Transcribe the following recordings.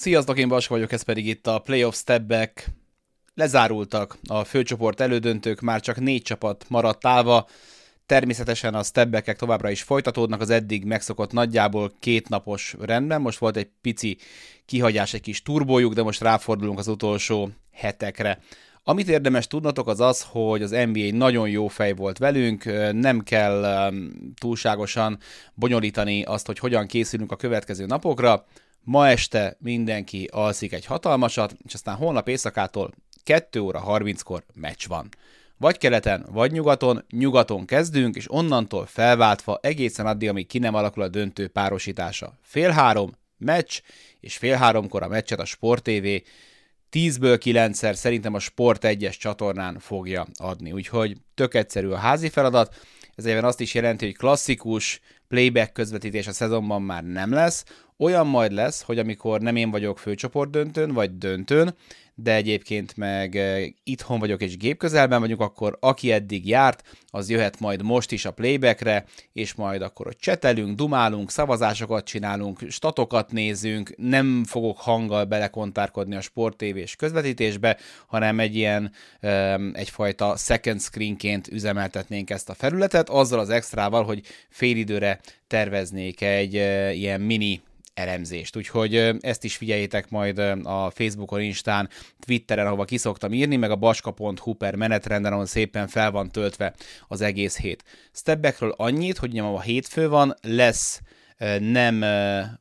Sziasztok, én Baska vagyok, ez pedig itt a Playoff Stepback. Lezárultak a főcsoport elődöntők, már csak négy csapat maradt állva. Természetesen a stepbackek továbbra is folytatódnak az eddig megszokott nagyjából két napos rendben. Most volt egy pici kihagyás, egy kis turbójuk, de most ráfordulunk az utolsó hetekre. Amit érdemes tudnotok az az, hogy az NBA nagyon jó fej volt velünk, nem kell túlságosan bonyolítani azt, hogy hogyan készülünk a következő napokra. Ma este mindenki alszik egy hatalmasat, és aztán holnap éjszakától 2 óra 30-kor meccs van. Vagy keleten, vagy nyugaton, nyugaton kezdünk, és onnantól felváltva egészen addig, amíg ki nem alakul a döntő párosítása. Fél három, meccs, és fél háromkor a meccset a Sport TV 10-ből 9-szer szerintem a Sport 1-es csatornán fogja adni. Úgyhogy tök egyszerű a házi feladat, ez egyben azt is jelenti, hogy klasszikus playback közvetítés a szezonban már nem lesz, olyan majd lesz, hogy amikor nem én vagyok főcsoport döntőn, vagy döntőn, de egyébként meg eh, itthon vagyok és gép közelben vagyunk, akkor aki eddig járt, az jöhet majd most is a playbackre, és majd akkor ott csetelünk, dumálunk, szavazásokat csinálunk, statokat nézünk, nem fogok hanggal belekontárkodni a sporttévés közvetítésbe, hanem egy ilyen egyfajta second screenként üzemeltetnénk ezt a felületet, azzal az extrával, hogy félidőre terveznék egy uh, ilyen mini elemzést. Úgyhogy ezt is figyeljétek majd a Facebookon, Instán, Twitteren, ahova kiszoktam írni, meg a baska.hu per menetrenden, ahol szépen fel van töltve az egész hét. Stepbackről annyit, hogy nyom a hétfő van, lesz nem,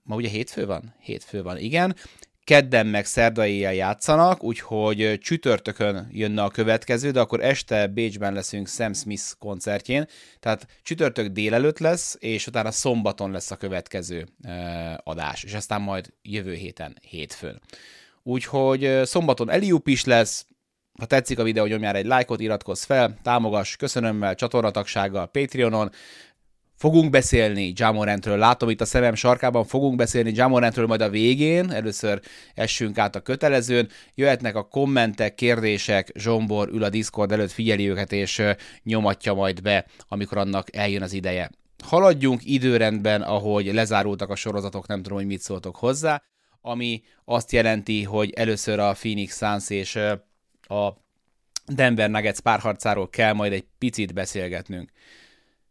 ma ugye hétfő van? Hétfő van, igen kedden meg szerdai játszanak, úgyhogy csütörtökön jönne a következő, de akkor este Bécsben leszünk Sam Smith koncertjén, tehát csütörtök délelőtt lesz, és utána szombaton lesz a következő adás, és aztán majd jövő héten, hétfőn. Úgyhogy szombaton Eliup is lesz, ha tetszik a videó, nyomjál egy lájkot, iratkozz fel, támogass köszönömmel, csatornatagsággal, Patreonon, Fogunk beszélni Jamorantről, látom itt a szemem sarkában, fogunk beszélni Jamorantről majd a végén, először essünk át a kötelezőn, jöhetnek a kommentek, kérdések, Zsombor ül a Discord előtt, figyeli őket és nyomatja majd be, amikor annak eljön az ideje. Haladjunk időrendben, ahogy lezárultak a sorozatok, nem tudom, hogy mit szóltok hozzá, ami azt jelenti, hogy először a Phoenix Suns és a Denver Nuggets párharcáról kell majd egy picit beszélgetnünk.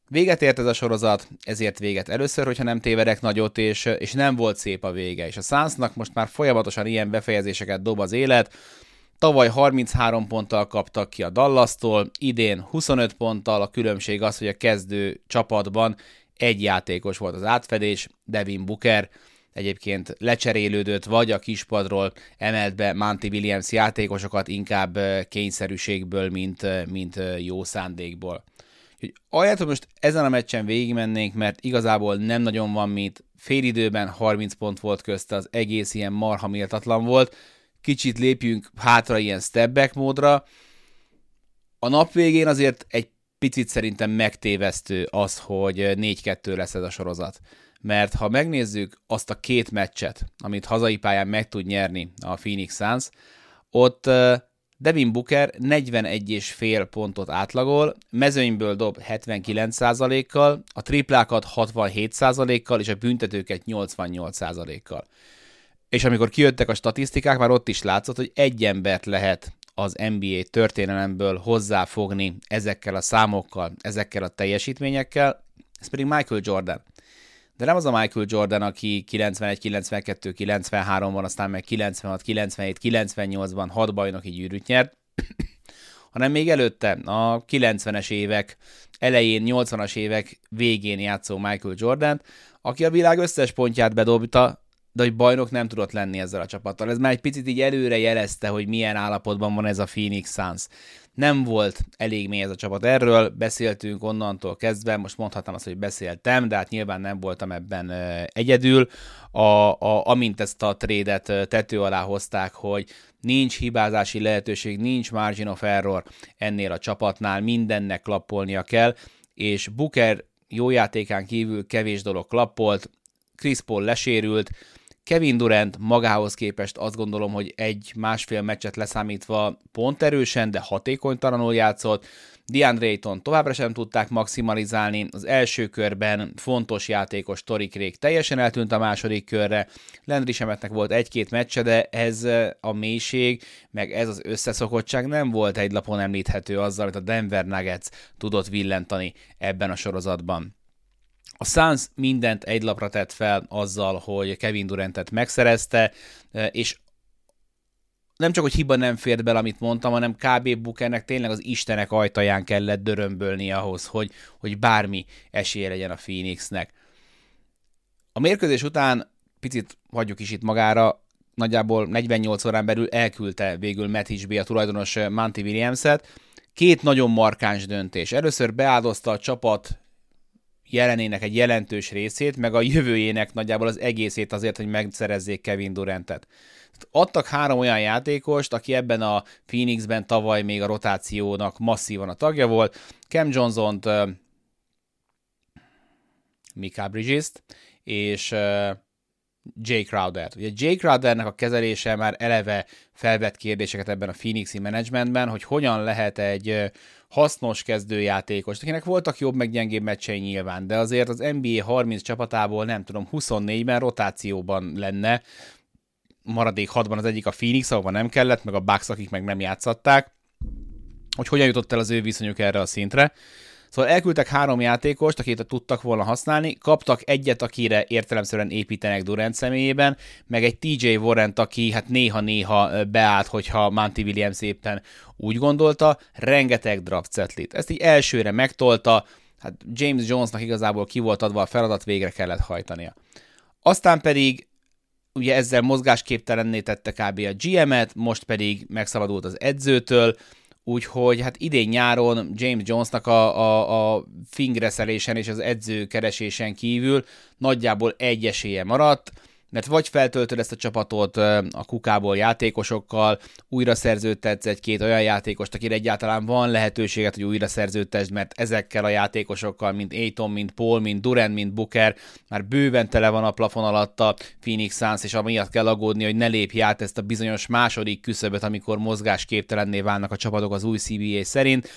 Véget ért ez a sorozat, ezért véget először, hogyha nem tévedek nagyot, és, és nem volt szép a vége. És a Sunsnak most már folyamatosan ilyen befejezéseket dob az élet. Tavaly 33 ponttal kaptak ki a Dallas-tól, idén 25 ponttal, a különbség az, hogy a kezdő csapatban egy játékos volt az átfedés, Devin Booker, egyébként lecserélődött, vagy a kispadról emelt be Monty Williams játékosokat inkább kényszerűségből, mint, mint jó szándékból. Hogy most ezen a meccsen végigmennénk, mert igazából nem nagyon van mit, időben 30 pont volt közte, az egész ilyen marha méltatlan volt, kicsit lépjünk hátra ilyen step back módra. A nap végén azért egy picit szerintem megtévesztő az, hogy 4-2 lesz ez a sorozat. Mert ha megnézzük azt a két meccset, amit hazai pályán meg tud nyerni a Phoenix Suns, ott Devin Booker 41,5 pontot átlagol, mezőnyből dob 79%-kal, a triplákat 67%-kal, és a büntetőket 88%-kal. És amikor kijöttek a statisztikák, már ott is látszott, hogy egy embert lehet az NBA történelemből hozzáfogni ezekkel a számokkal, ezekkel a teljesítményekkel, ez pedig Michael Jordan. De nem az a Michael Jordan, aki 91, 92, 93-ban, aztán meg 96, 97, 98-ban hat bajnoki gyűrűt nyert, hanem még előtte a 90-es évek elején, 80-as évek végén játszó Michael Jordan, aki a világ összes pontját bedobta, de hogy bajnok nem tudott lenni ezzel a csapattal. Ez már egy picit így előre jelezte, hogy milyen állapotban van ez a Phoenix Suns. Nem volt elég mély ez a csapat. Erről beszéltünk onnantól kezdve, most mondhatnám azt, hogy beszéltem, de hát nyilván nem voltam ebben egyedül. A, a, amint ezt a trédet tető alá hozták, hogy nincs hibázási lehetőség, nincs margin of error ennél a csapatnál, mindennek klappolnia kell, és Booker jó játékán kívül kevés dolog klappolt, Chris Paul lesérült, Kevin Durant magához képest azt gondolom, hogy egy másfél meccset leszámítva pont erősen, de hatékonytalanul játszott. DeAndre Ayton továbbra sem tudták maximalizálni, az első körben fontos játékos Torik Rég teljesen eltűnt a második körre, Landry Semetnek volt egy-két meccse, de ez a mélység, meg ez az összeszokottság nem volt egy lapon említhető azzal, amit a Denver Nuggets tudott villentani ebben a sorozatban. A Suns mindent egy lapra tett fel azzal, hogy Kevin Durantet megszerezte, és nem csak, hogy hiba nem fért bele, amit mondtam, hanem KB Bukernek tényleg az istenek ajtaján kellett dörömbölni ahhoz, hogy, hogy bármi esélye legyen a Phoenixnek. A mérkőzés után picit hagyjuk is itt magára, nagyjából 48 órán belül elküldte végül Matt Hitchby a tulajdonos Monty Williams-et. Két nagyon markáns döntés. Először beáldozta a csapat jelenének egy jelentős részét, meg a jövőjének nagyjából az egészét azért, hogy megszerezzék Kevin Durantet. Adtak három olyan játékost, aki ebben a Phoenixben tavaly még a rotációnak masszívan a tagja volt. Cam Johnson-t, uh, Mika Bridges-t, és uh, Jay Crowder. Ugye Jay Crowdernek a kezelése már eleve felvett kérdéseket ebben a Phoenixi managementben, hogy hogyan lehet egy hasznos kezdőjátékos, akinek voltak jobb meg gyengébb meccsei nyilván, de azért az NBA 30 csapatából nem tudom, 24-ben rotációban lenne, maradék 6-ban az egyik a Phoenix, ahova nem kellett, meg a Bucks, akik meg nem játszatták, hogy hogyan jutott el az ő viszonyuk erre a szintre. Szóval elküldtek három játékost, akit tudtak volna használni, kaptak egyet, akire értelemszerűen építenek Durant személyében, meg egy TJ warren aki hát néha-néha beállt, hogyha Monty Williams éppen úgy gondolta, rengeteg draft setlit. Ezt így elsőre megtolta, hát James Jonesnak igazából ki volt adva a feladat, végre kellett hajtania. Aztán pedig ugye ezzel mozgásképtelenné tette kb. a GM-et, most pedig megszabadult az edzőtől, úgyhogy hát idén nyáron James Jonesnak a, a, a fingreszelésen és az edző keresésen kívül nagyjából egy esélye maradt, mert vagy feltöltöd ezt a csapatot a kukából játékosokkal, újra szerződtetsz egy-két olyan játékost, akire egyáltalán van lehetőséget, hogy újra szerződtesd, mert ezekkel a játékosokkal, mint Aiton, mint Paul, mint Durant, mint Booker, már bőven tele van a plafon alatt a Phoenix Suns, és amiatt kell aggódni, hogy ne lépj át ezt a bizonyos második küszöböt, amikor mozgásképtelenné válnak a csapatok az új CBA szerint.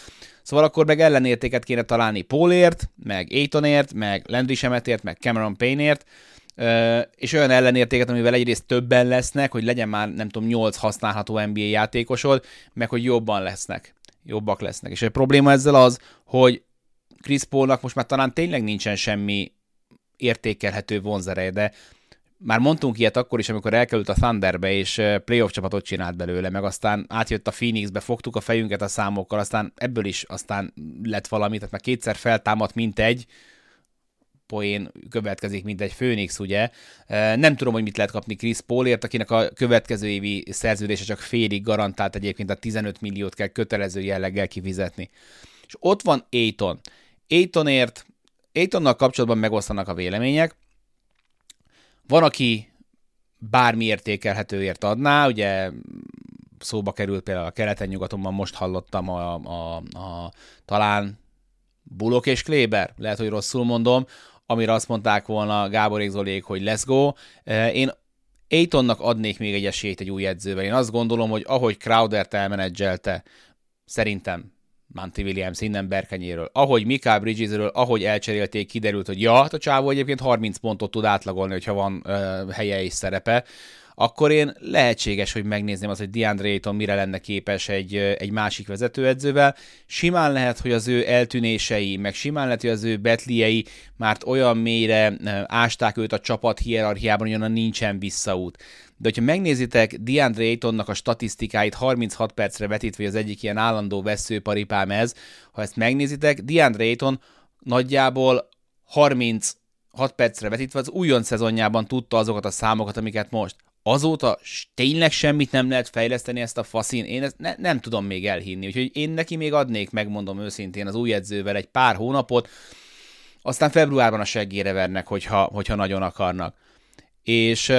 Szóval akkor meg ellenértéket kéne találni Paulért, meg Aitonért, meg Landry Shemetért, meg Cameron Payneért, és olyan ellenértéket, amivel egyrészt többen lesznek, hogy legyen már, nem tudom, 8 használható NBA játékosod, meg hogy jobban lesznek. Jobbak lesznek. És a probléma ezzel az, hogy Chris Paulnak most már talán tényleg nincsen semmi értékelhető vonzereje, de már mondtunk ilyet akkor is, amikor elkerült a Thunderbe, és playoff csapatot csinált belőle, meg aztán átjött a Phoenixbe, fogtuk a fejünket a számokkal, aztán ebből is aztán lett valami, tehát már kétszer feltámadt, mint egy, poén következik, mint egy Főnix, ugye. Nem tudom, hogy mit lehet kapni Chris Paulért, akinek a következő évi szerződése csak félig garantált egyébként a 15 milliót kell kötelező jelleggel kifizetni. És ott van Aiton. Aitonért, Aitonnal kapcsolatban megosztanak a vélemények. Van, aki bármi értékelhetőért adná, ugye szóba került például a keleten-nyugatonban, most hallottam a, a, a talán Bulok és Kléber, lehet, hogy rosszul mondom, amire azt mondták volna Gábor Zoliék, hogy let's go. Én Aitonnak adnék még egy esélyt egy új edzővel. Én azt gondolom, hogy ahogy Crowder-t elmenedzselte, szerintem Monty Williams innen Berkenyéről, ahogy Mika Bridgesről, ahogy elcserélték, kiderült, hogy ja, hát a csávó egyébként 30 pontot tud átlagolni, hogyha van uh, helye és szerepe akkor én lehetséges, hogy megnézném azt, hogy DeAndre Ayton mire lenne képes egy, egy másik vezetőedzővel. Simán lehet, hogy az ő eltűnései, meg simán lehet, hogy az ő betliei már olyan mélyre ásták őt a csapat hierarchiában, hogy onnan nincsen visszaút. De hogyha megnézitek DeAndre Aytonnak a statisztikáit 36 percre vetítve, az egyik ilyen állandó veszőparipám ez, ha ezt megnézitek, DeAndre Ayton nagyjából 30 6 percre vetítve az újon szezonjában tudta azokat a számokat, amiket most azóta tényleg semmit nem lehet fejleszteni ezt a faszin, én ezt ne, nem tudom még elhinni, úgyhogy én neki még adnék, megmondom őszintén, az új edzővel egy pár hónapot, aztán februárban a seggére vernek, hogyha, hogyha nagyon akarnak. És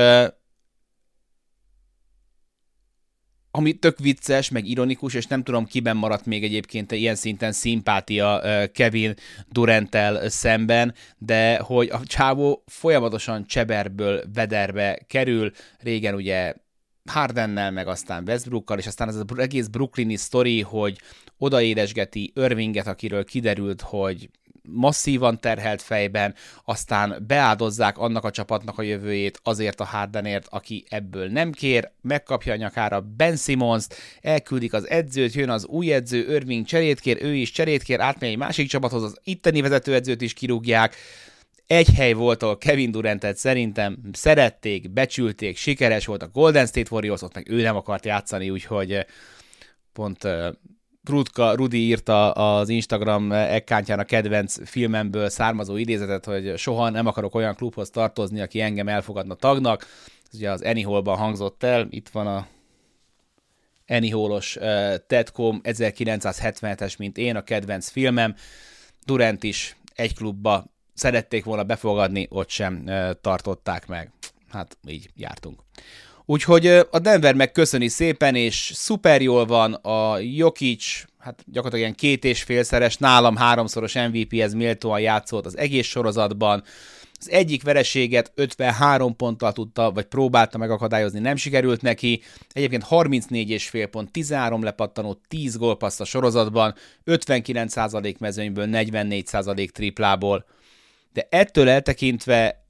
ami tök vicces, meg ironikus, és nem tudom, kiben maradt még egyébként ilyen szinten szimpátia Kevin Durantel szemben, de hogy a csávó folyamatosan cseberből vederbe kerül, régen ugye Hardennel, meg aztán Westbrookkal, és aztán ez az egész brooklyni sztori, hogy odaédesgeti Irvinget, akiről kiderült, hogy masszívan terhelt fejben, aztán beáldozzák annak a csapatnak a jövőjét azért a Hardenért, aki ebből nem kér, megkapja a nyakára Ben simmons elküldik az edzőt, jön az új edző, Irving cserét kér, ő is cserét kér, átmegy egy másik csapathoz, az itteni vezetőedzőt is kirúgják, egy hely volt, ahol Kevin Durantet szerintem szerették, becsülték, sikeres volt a Golden State Warriors, ott meg ő nem akart játszani, úgyhogy pont Rudka, Rudi írta az Instagram ekkántján a kedvenc filmemből származó idézetet, hogy soha nem akarok olyan klubhoz tartozni, aki engem elfogadna tagnak. Ez ugye az Anyhole-ban hangzott el, itt van a Anyhole-os uh, Tedcom 1977-es, mint én, a kedvenc filmem. Durant is egy klubba szerették volna befogadni, ott sem uh, tartották meg. Hát így jártunk. Úgyhogy a Denver megköszöni szépen, és szuper jól van a Jokic, hát gyakorlatilag ilyen két és félszeres, nálam háromszoros MVP-hez méltóan játszott az egész sorozatban. Az egyik vereséget 53 ponttal tudta, vagy próbálta megakadályozni, nem sikerült neki. Egyébként 34 és fél pont, 13 lepattanó, 10 gólpassz a sorozatban, 59% mezőnyből, 44% triplából. De ettől eltekintve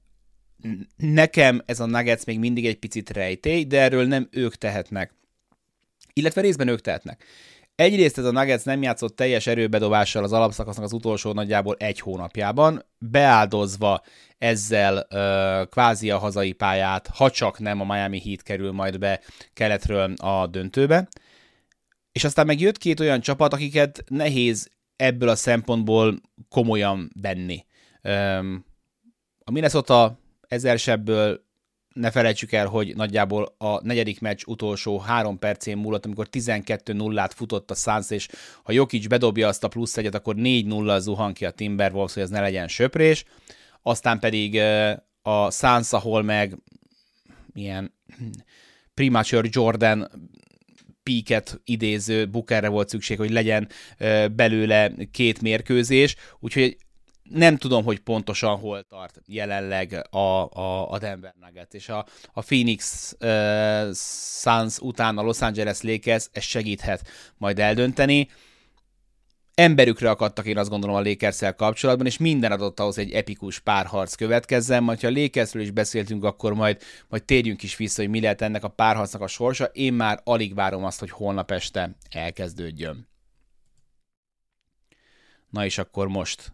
nekem ez a Nuggets még mindig egy picit rejtély, de erről nem ők tehetnek. Illetve részben ők tehetnek. Egyrészt ez a Nuggets nem játszott teljes erőbedobással az alapszakasznak az utolsó nagyjából egy hónapjában, beáldozva ezzel ö, kvázi a hazai pályát, ha csak nem a Miami Heat kerül majd be keletről a döntőbe. És aztán meg jött két olyan csapat, akiket nehéz ebből a szempontból komolyan venni. Ö, a Minnesota ezer sebből ne felejtsük el, hogy nagyjából a negyedik meccs utolsó három percén múlott, amikor 12-0-át futott a Suns, és ha Jokic bedobja azt a plusz egyet, akkor 4-0 zuhan ki a Timberwolves, hogy ez ne legyen söprés. Aztán pedig a Suns, ahol meg ilyen premature Jordan píket idéző Bookerre volt szükség, hogy legyen belőle két mérkőzés, úgyhogy nem tudom, hogy pontosan hol tart jelenleg a, a, a Denver Nuggets, és a, a Phoenix uh, Suns után a Los Angeles Lakers ez segíthet majd eldönteni. Emberükre akadtak én azt gondolom a lakers kapcsolatban, és minden adott ahhoz egy epikus párharc következzen, majd ha a Lakersről is beszéltünk, akkor majd, majd térjünk is vissza, hogy mi lehet ennek a párharcnak a sorsa. Én már alig várom azt, hogy holnap este elkezdődjön. Na és akkor most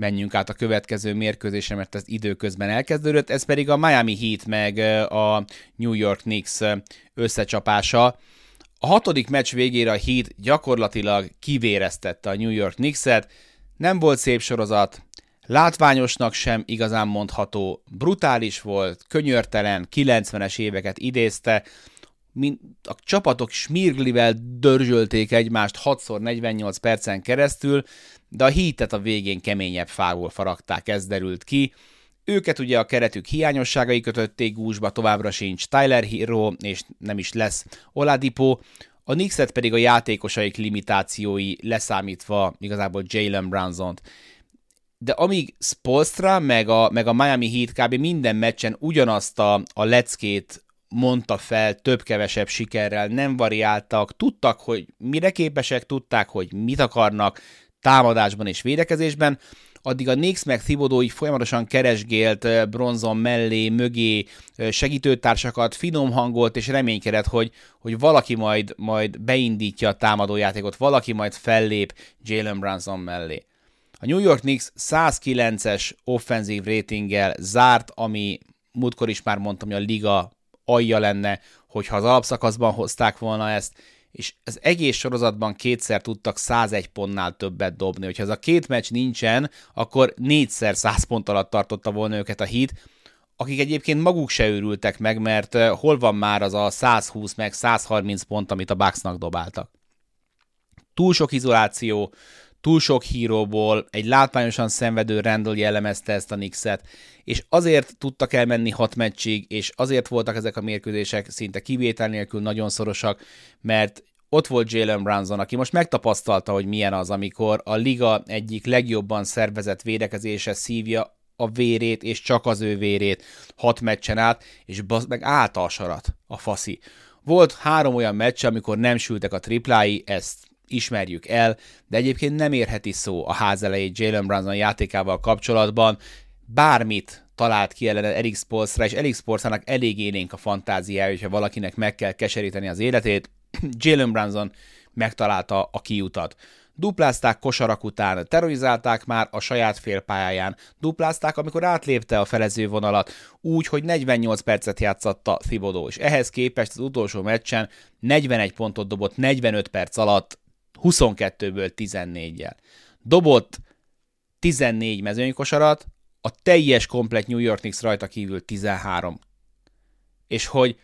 menjünk át a következő mérkőzésre, mert ez időközben elkezdődött, ez pedig a Miami Heat meg a New York Knicks összecsapása. A hatodik meccs végére a Heat gyakorlatilag kivéreztette a New York Knicks-et, nem volt szép sorozat, látványosnak sem igazán mondható, brutális volt, könyörtelen, 90-es éveket idézte, a csapatok smirglivel dörzsölték egymást 6x48 percen keresztül, de a hítet a végén keményebb fából faragták, ez derült ki. Őket ugye a keretük hiányosságai kötötték gúzsba, továbbra sincs Tyler Hero, és nem is lesz Oladipo, a Knickset pedig a játékosaik limitációi leszámítva igazából Jalen Brunson-t. De amíg Spolstra meg a, meg a Miami Heat kb. minden meccsen ugyanazt a, a leckét mondta fel több-kevesebb sikerrel, nem variáltak, tudtak, hogy mire képesek, tudták, hogy mit akarnak támadásban és védekezésben, addig a Knicks meg Thibodeau így folyamatosan keresgélt bronzon mellé, mögé segítőtársakat, finom hangolt és reménykedett, hogy, hogy valaki majd, majd beindítja a támadójátékot, valaki majd fellép Jalen Brunson mellé. A New York Knicks 109-es offenzív ratinggel zárt, ami múltkor is már mondtam, hogy a liga alja lenne, hogyha az alapszakaszban hozták volna ezt, és az egész sorozatban kétszer tudtak 101 pontnál többet dobni. Hogyha ez a két meccs nincsen, akkor négyszer 100 pont alatt tartotta volna őket a hit, akik egyébként maguk se őrültek meg, mert hol van már az a 120 meg 130 pont, amit a Bucksnak dobáltak. Túl sok izoláció, túl sok híróból egy látványosan szenvedő Randall jellemezte ezt a Knicks-et, és azért tudtak elmenni hat meccsig, és azért voltak ezek a mérkőzések szinte kivétel nélkül nagyon szorosak, mert ott volt Jalen Brunson, aki most megtapasztalta, hogy milyen az, amikor a liga egyik legjobban szervezett védekezése szívja a vérét, és csak az ő vérét hat meccsen át, és bazd meg állta a sarat a faszi. Volt három olyan meccs, amikor nem sültek a triplái, ezt ismerjük el, de egyébként nem érheti szó a ház elejét Jalen Brunson játékával kapcsolatban. Bármit talált ki ellen Eric Spolstra, és Eric Spolstrának elég élénk a fantáziája, hogyha valakinek meg kell keseríteni az életét. Jalen Brunson megtalálta a kiutat. Duplázták kosarak után, terrorizálták már a saját félpályáján, duplázták, amikor átlépte a felező vonalat, úgy, hogy 48 percet játszatta Thibodeau, és ehhez képest az utolsó meccsen 41 pontot dobott 45 perc alatt, 22-ből 14-jel. Dobott 14 mezőnykosarat, a teljes komplet New York Knicks rajta kívül 13. És hogy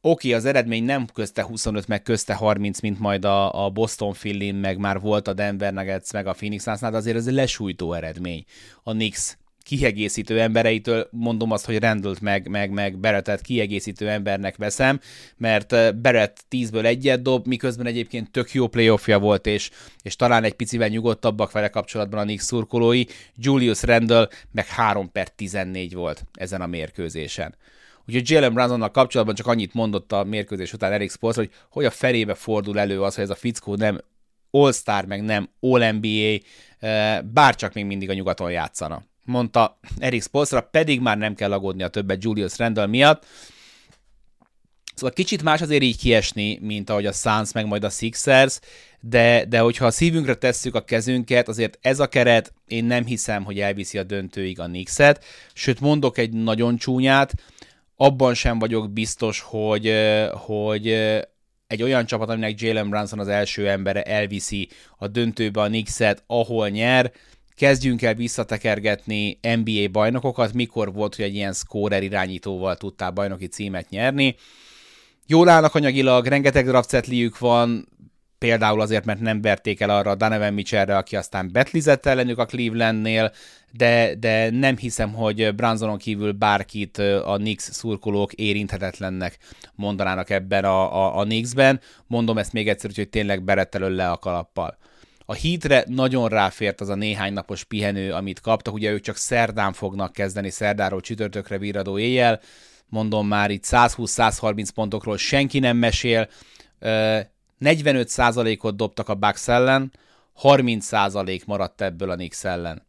oké, az eredmény nem közte 25, meg közte 30, mint majd a, a Boston Philly, meg már volt a Denver Nuggets, meg a Phoenix Suns, de azért ez egy lesújtó eredmény. A Knicks kiegészítő embereitől mondom azt, hogy Randall meg, meg, meg Berettet kiegészítő embernek veszem, mert Berett 10-ből egyet dob, miközben egyébként tök jó playoffja volt, és, és talán egy picivel nyugodtabbak vele kapcsolatban a Knicks szurkolói. Julius Randall meg 3 per 14 volt ezen a mérkőzésen. Úgyhogy Jalen Brunsonnal kapcsolatban csak annyit mondott a mérkőzés után Eric Sports, hogy hogy a felébe fordul elő az, hogy ez a fickó nem All-Star, meg nem All-NBA, bárcsak még mindig a nyugaton játszana mondta Eric Spolstra, pedig már nem kell aggódni a többet Julius Randall miatt. Szóval kicsit más azért így kiesni, mint ahogy a Suns, meg majd a Sixers, de, de hogyha a szívünkre tesszük a kezünket, azért ez a keret, én nem hiszem, hogy elviszi a döntőig a Knicks-et, sőt mondok egy nagyon csúnyát, abban sem vagyok biztos, hogy, hogy egy olyan csapat, aminek Jalen Brunson az első embere elviszi a döntőbe a Knicks-et, ahol nyer, kezdjünk el visszatekergetni NBA bajnokokat, mikor volt, hogy egy ilyen scorer irányítóval tudtál bajnoki címet nyerni. Jól állnak anyagilag, rengeteg draftsetliük van, például azért, mert nem verték el arra a Donovan Mitchellre, aki aztán betlizett ellenük a Clevelandnél, de, de nem hiszem, hogy Bransonon kívül bárkit a Knicks szurkolók érinthetetlennek mondanának ebben a, a, a Knicksben. Mondom ezt még egyszer, hogy tényleg berettelő le a kalappal. A hítre nagyon ráfért az a néhány napos pihenő, amit kaptak, ugye ők csak szerdán fognak kezdeni, szerdáról csütörtökre virradó éjjel, mondom már itt 120-130 pontokról senki nem mesél, 45%-ot dobtak a Bucks ellen, 30% maradt ebből a Knicks ellen.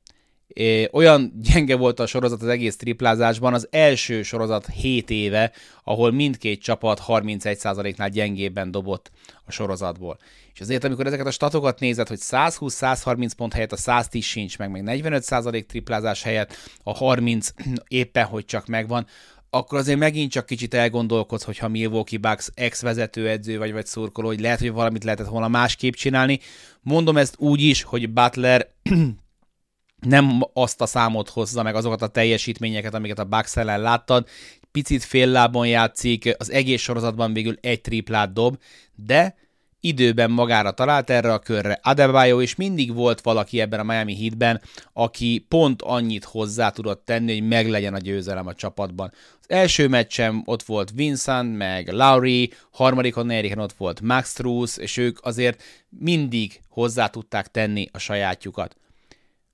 Olyan gyenge volt a sorozat az egész triplázásban, az első sorozat 7 éve, ahol mindkét csapat 31%-nál gyengébben dobott a sorozatból. És azért, amikor ezeket a statokat nézed, hogy 120-130 pont helyett a 110 sincs meg, meg 45% triplázás helyett a 30 éppen, hogy csak megvan, akkor azért megint csak kicsit elgondolkodsz, hogyha Milwaukee Bucks ex-vezetőedző vagy, vagy szurkoló, hogy lehet, hogy valamit lehetett volna másképp csinálni. Mondom ezt úgy is, hogy Butler nem azt a számot hozza meg azokat a teljesítményeket, amiket a Bucks ellen láttad, picit fél lábon játszik, az egész sorozatban végül egy triplát dob, de időben magára talált erre a körre. Adebayo is mindig volt valaki ebben a Miami Heatben, aki pont annyit hozzá tudott tenni, hogy meglegyen a győzelem a csapatban. Az első meccsem ott volt Vincent, meg Lowry, harmadikon, negyediken ott volt Max Struz, és ők azért mindig hozzá tudták tenni a sajátjukat.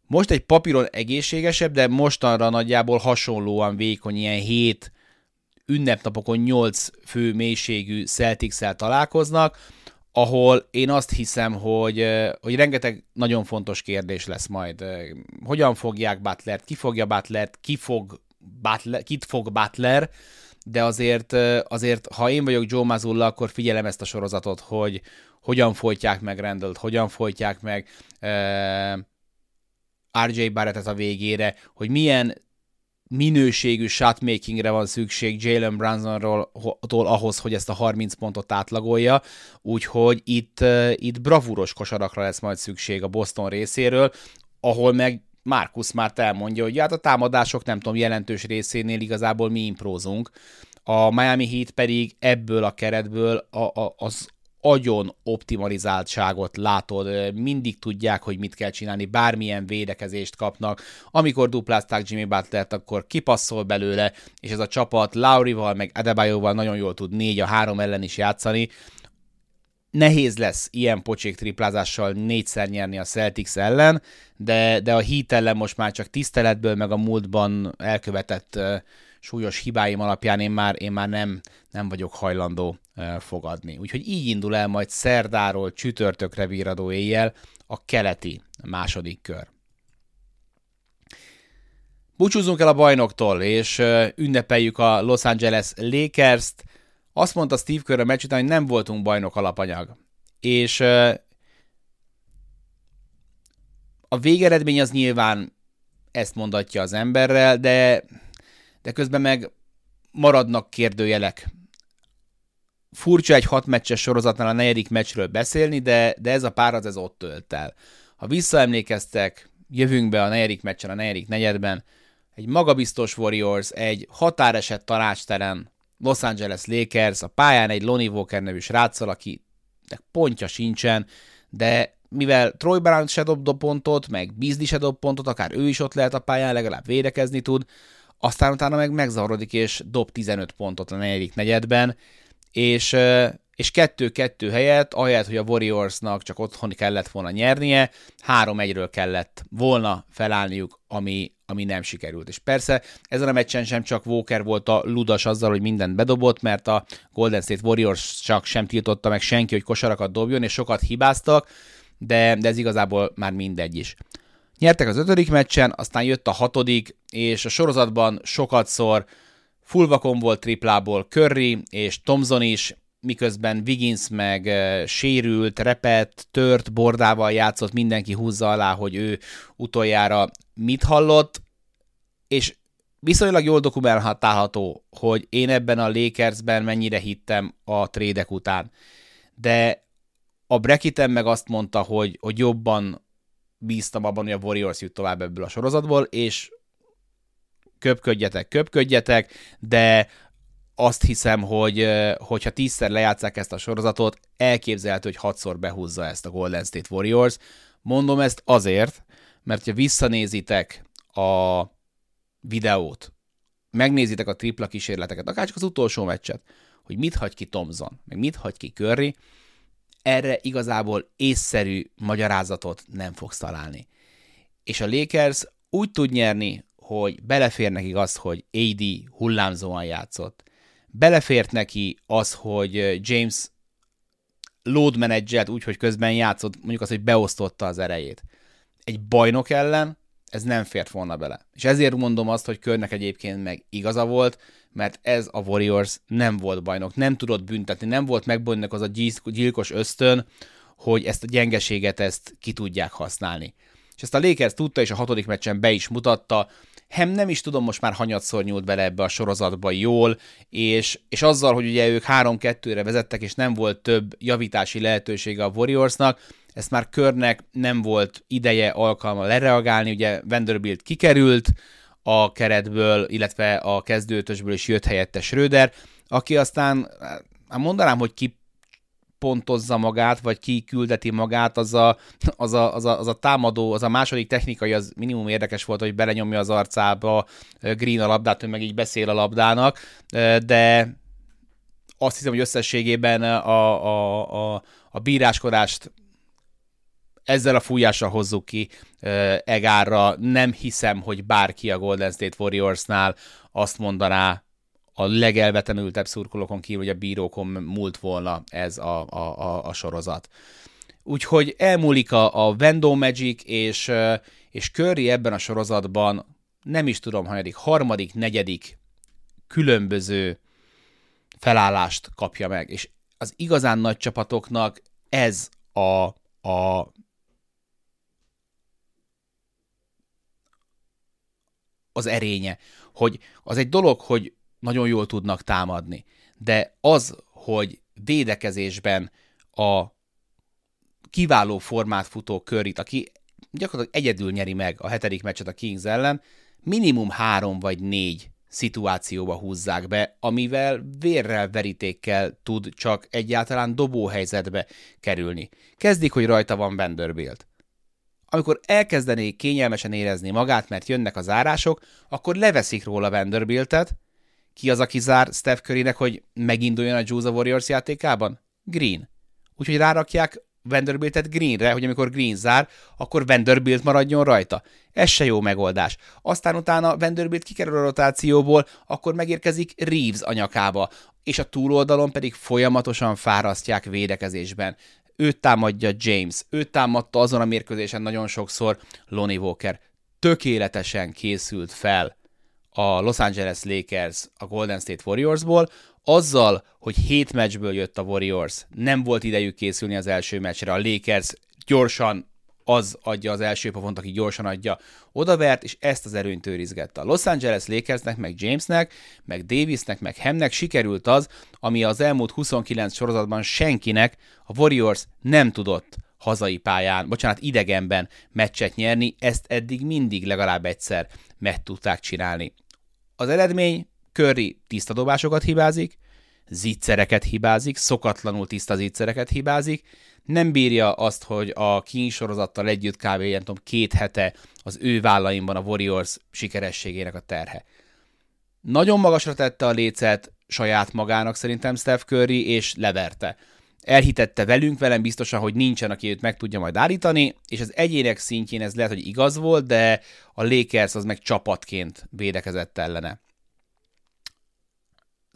Most egy papíron egészségesebb, de mostanra nagyjából hasonlóan vékony, ilyen 7 ünnepnapokon 8 fő mélységű celtics találkoznak, ahol én azt hiszem, hogy, hogy rengeteg nagyon fontos kérdés lesz majd. Hogyan fogják Butlert, ki fogja Butlert, ki fog Butler, kit fog Butler, de azért, azért, ha én vagyok Joe Mazzulla, akkor figyelem ezt a sorozatot, hogy hogyan folytják meg Randall-t, hogyan folytják meg RJ Barrettet a végére, hogy milyen minőségű shotmakingre van szükség Jalen Brunsonról ahhoz, hogy ezt a 30 pontot átlagolja, úgyhogy itt, itt bravúros kosarakra lesz majd szükség a Boston részéről, ahol meg Markus már elmondja, hogy hát a támadások nem tudom jelentős részénél igazából mi imprózunk, a Miami Heat pedig ebből a keretből a, a, az agyon optimalizáltságot látod, mindig tudják, hogy mit kell csinálni, bármilyen védekezést kapnak. Amikor duplázták Jimmy Butlert, akkor kipasszol belőle, és ez a csapat Laurival, meg Adebayoval nagyon jól tud négy a három ellen is játszani. Nehéz lesz ilyen pocsék triplázással négyszer nyerni a Celtics ellen, de, de a Heat ellen most már csak tiszteletből, meg a múltban elkövetett uh, súlyos hibáim alapján én már, én már nem, nem vagyok hajlandó fogadni. Úgyhogy így indul el majd szerdáról csütörtökre víradó éjjel a keleti második kör. Búcsúzzunk el a bajnoktól, és ünnepeljük a Los Angeles Lakers-t. Azt mondta Steve Kerr a meccs után, hogy nem voltunk bajnok alapanyag. És a végeredmény az nyilván ezt mondatja az emberrel, de de közben meg maradnak kérdőjelek. Furcsa egy hat meccses sorozatnál a negyedik meccsről beszélni, de, de ez a párat ez ott tölt el. Ha visszaemlékeztek, jövünk be a negyedik meccsen, a negyedik negyedben, egy magabiztos Warriors, egy határeset tanácstelen Los Angeles Lakers, a pályán egy Lonnie Walker nevű sráccal, aki pontja sincsen, de mivel Troy Brown se dob pontot, meg Beasley se dob pontot, akár ő is ott lehet a pályán, legalább védekezni tud, aztán utána meg megzavarodik, és dob 15 pontot a negyedik negyedben, és, és kettő-kettő helyett, ahelyett, hogy a Warriorsnak csak otthon kellett volna nyernie, három-egyről kellett volna felállniuk, ami, ami nem sikerült. És persze ezen a meccsen sem csak Walker volt a ludas azzal, hogy mindent bedobott, mert a Golden State Warriors csak sem tiltotta meg senki, hogy kosarakat dobjon, és sokat hibáztak, de, de ez igazából már mindegy is. Nyertek az ötödik meccsen, aztán jött a hatodik, és a sorozatban sokatszor fullvakon volt triplából Curry és Thompson is, miközben Wiggins meg uh, sérült, repett, tört, bordával játszott, mindenki húzza alá, hogy ő utoljára mit hallott, és viszonylag jól dokumentálható, hogy én ebben a Lakersben mennyire hittem a trédek után. De a Brekiten meg azt mondta, hogy, hogy jobban bíztam abban, hogy a Warriors jut tovább ebből a sorozatból, és köpködjetek, köpködjetek, de azt hiszem, hogy hogyha tízszer lejátszák ezt a sorozatot, elképzelhető, hogy hatszor behúzza ezt a Golden State Warriors. Mondom ezt azért, mert ha visszanézitek a videót, megnézitek a tripla kísérleteket, akár csak az utolsó meccset, hogy mit hagy ki Thompson, meg mit hagy ki Curry, erre igazából észszerű magyarázatot nem fogsz találni. És a Lakers úgy tud nyerni, hogy belefér neki az, hogy AD hullámzóan játszott. Belefért neki az, hogy James load managelt úgy, hogy közben játszott, mondjuk az, hogy beosztotta az erejét. Egy bajnok ellen ez nem fért volna bele. És ezért mondom azt, hogy Körnek egyébként meg igaza volt, mert ez a Warriors nem volt bajnok, nem tudott büntetni, nem volt megbonnak az a gyilkos ösztön, hogy ezt a gyengeséget ezt ki tudják használni. És ezt a Lakers tudta, és a hatodik meccsen be is mutatta, Hem nem is tudom, most már hanyatszor nyúlt bele ebbe a sorozatba jól, és, és azzal, hogy ugye ők 3-2-re vezettek, és nem volt több javítási lehetősége a Warriorsnak, ezt már körnek nem volt ideje, alkalma lereagálni, ugye Vanderbilt kikerült, a keretből, illetve a kezdőtösből is jött helyette Schröder, aki aztán, hát mondanám, hogy ki pontozza magát, vagy ki küldeti magát, az a, az, a, az, a, az a támadó, az a második technikai, az minimum érdekes volt, hogy belenyomja az arcába Green a labdát, ő meg így beszél a labdának, de azt hiszem, hogy összességében a, a, a, a bíráskodást ezzel a fújással hozzuk ki Egárra. Nem hiszem, hogy bárki a Golden State Warriorsnál azt mondaná, a legelvetemültebb szurkolókon kívül, hogy a bírókon múlt volna ez a, a, a, a sorozat. Úgyhogy elmúlik a, a Vendo Magic, és, és Curry ebben a sorozatban nem is tudom, hanyadik, harmadik, negyedik különböző felállást kapja meg. És az igazán nagy csapatoknak ez a, a az erénye, hogy az egy dolog, hogy nagyon jól tudnak támadni, de az, hogy védekezésben a kiváló formát futó körit, aki gyakorlatilag egyedül nyeri meg a hetedik meccset a Kings ellen, minimum három vagy négy szituációba húzzák be, amivel vérrel, verítékkel tud csak egyáltalán dobóhelyzetbe kerülni. Kezdik, hogy rajta van Vanderbilt. Amikor elkezdené kényelmesen érezni magát, mert jönnek az árások, akkor leveszik róla Vanderbiltet. Ki az, aki zár Steph Currynek, hogy meginduljon a Juice Warriors játékában? Green. Úgyhogy rárakják Vanderbiltet Greenre, hogy amikor Green zár, akkor Vanderbilt maradjon rajta. Ez se jó megoldás. Aztán utána Vanderbilt kikerül a rotációból, akkor megérkezik Reeves a nyakába, és a túloldalon pedig folyamatosan fárasztják védekezésben. Őt támadja James, őt támadta azon a mérkőzésen nagyon sokszor Lonnie Walker. Tökéletesen készült fel a Los Angeles Lakers a Golden State Warriorsból, azzal, hogy hét meccsből jött a Warriors, nem volt idejük készülni az első meccsre, a Lakers gyorsan az adja az első pofont, aki gyorsan adja, odavert, és ezt az erőnyt őrizgette. A Los Angeles Lakersnek, meg Jamesnek, meg Davisnek, meg Hemnek sikerült az, ami az elmúlt 29 sorozatban senkinek a Warriors nem tudott hazai pályán, bocsánat, idegenben meccset nyerni, ezt eddig mindig legalább egyszer meg tudták csinálni. Az eredmény Curry tiszta dobásokat hibázik, zicsereket hibázik, szokatlanul tiszta zicsereket hibázik, nem bírja azt, hogy a King sorozattal együtt kb. Ilyen, tudom, két hete az ő vállaimban a Warriors sikerességének a terhe. Nagyon magasra tette a lécet saját magának szerintem Steph Curry, és leverte. Elhitette velünk, velem biztosan, hogy nincsen, aki őt meg tudja majd állítani, és az egyének szintjén ez lehet, hogy igaz volt, de a Lakers az meg csapatként védekezett ellene.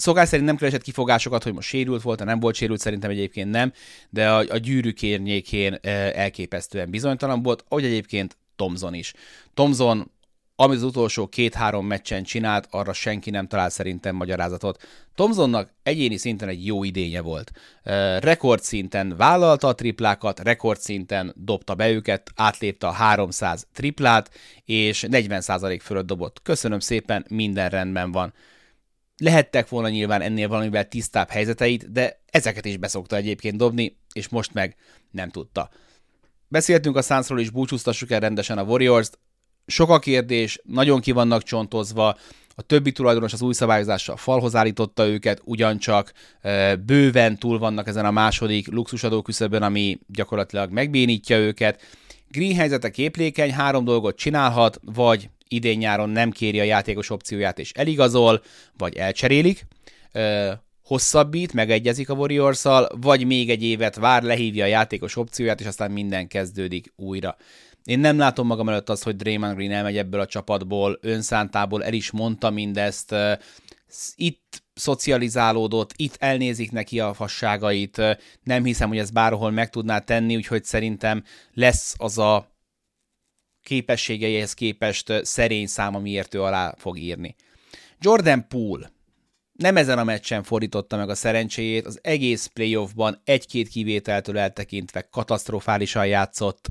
Szokás szerint nem keresett kifogásokat, hogy most sérült volt, nem volt sérült, szerintem egyébként nem, de a, a gyűrűk érnyékén elképesztően bizonytalan volt, ahogy egyébként Tomzon is. Tomzon, amit az utolsó két-három meccsen csinált, arra senki nem talál szerintem magyarázatot. Tomzonnak egyéni szinten egy jó idénye volt. Rekordszinten vállalta a triplákat, rekordszinten dobta be őket, átlépte a 300 triplát, és 40% fölött dobott. Köszönöm szépen, minden rendben van. Lehettek volna nyilván ennél valamivel tisztább helyzeteit, de ezeket is beszokta egyébként dobni, és most meg nem tudta. Beszéltünk a Sunsról is, búcsúztassuk el rendesen a Warriors-t. Sok a kérdés, nagyon ki vannak csontozva, a többi tulajdonos az új szabályozással falhoz állította őket, ugyancsak bőven túl vannak ezen a második luxusadó küszöbön, ami gyakorlatilag megbénítja őket. Green helyzete képlékeny, három dolgot csinálhat, vagy idén-nyáron nem kéri a játékos opcióját és eligazol, vagy elcserélik, hosszabbít, megegyezik a warriors vagy még egy évet vár, lehívja a játékos opcióját, és aztán minden kezdődik újra. Én nem látom magam előtt azt, hogy Draymond Green elmegy ebből a csapatból, önszántából el is mondta mindezt, itt szocializálódott, itt elnézik neki a fasságait, nem hiszem, hogy ezt bárhol meg tudná tenni, úgyhogy szerintem lesz az a képességeihez képest szerény szám, amiért ő alá fog írni. Jordan Poole nem ezen a meccsen fordította meg a szerencséjét, az egész playoffban egy-két kivételtől eltekintve katasztrofálisan játszott,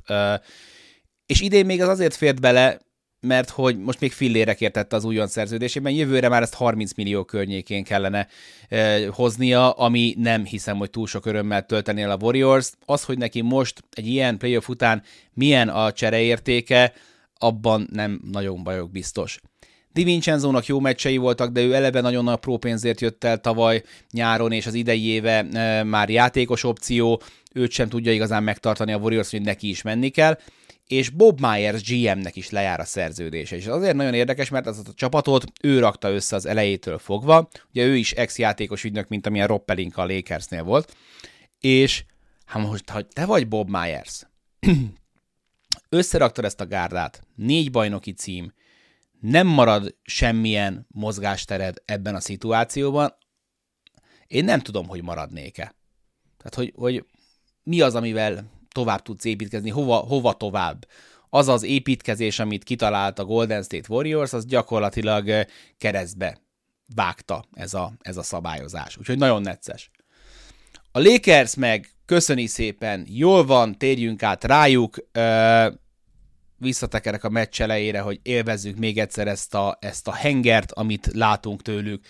és idén még az azért fért bele, mert hogy most még fillére kértette az újon szerződésében, jövőre már ezt 30 millió környékén kellene eh, hoznia, ami nem hiszem, hogy túl sok örömmel tölteni el a Warriors. Az, hogy neki most egy ilyen playoff után milyen a csereértéke, abban nem nagyon bajok biztos. Di Vincenzo-nak jó meccsei voltak, de ő eleve nagyon a pró pénzért jött el tavaly nyáron, és az idei éve e, már játékos opció, őt sem tudja igazán megtartani a Warriors, hogy neki is menni kell és Bob Myers GM-nek is lejár a szerződése. És azért nagyon érdekes, mert az a csapatot ő rakta össze az elejétől fogva, ugye ő is ex-játékos ügynök, mint amilyen Rob a Lakersnél volt, és hát most, ha te vagy Bob Myers, összeraktad ezt a gárdát, négy bajnoki cím, nem marad semmilyen mozgástered ebben a szituációban, én nem tudom, hogy maradnék-e. Tehát, hogy, hogy mi az, amivel tovább tudsz építkezni, hova, hova tovább. Az az építkezés, amit kitalált a Golden State Warriors, az gyakorlatilag keresztbe vágta ez a, ez a szabályozás. Úgyhogy nagyon necces. A Lakers meg köszöni szépen, jól van, térjünk át rájuk, visszatekerek a meccs elejére, hogy élvezzük még egyszer ezt a, ezt a hengert, amit látunk tőlük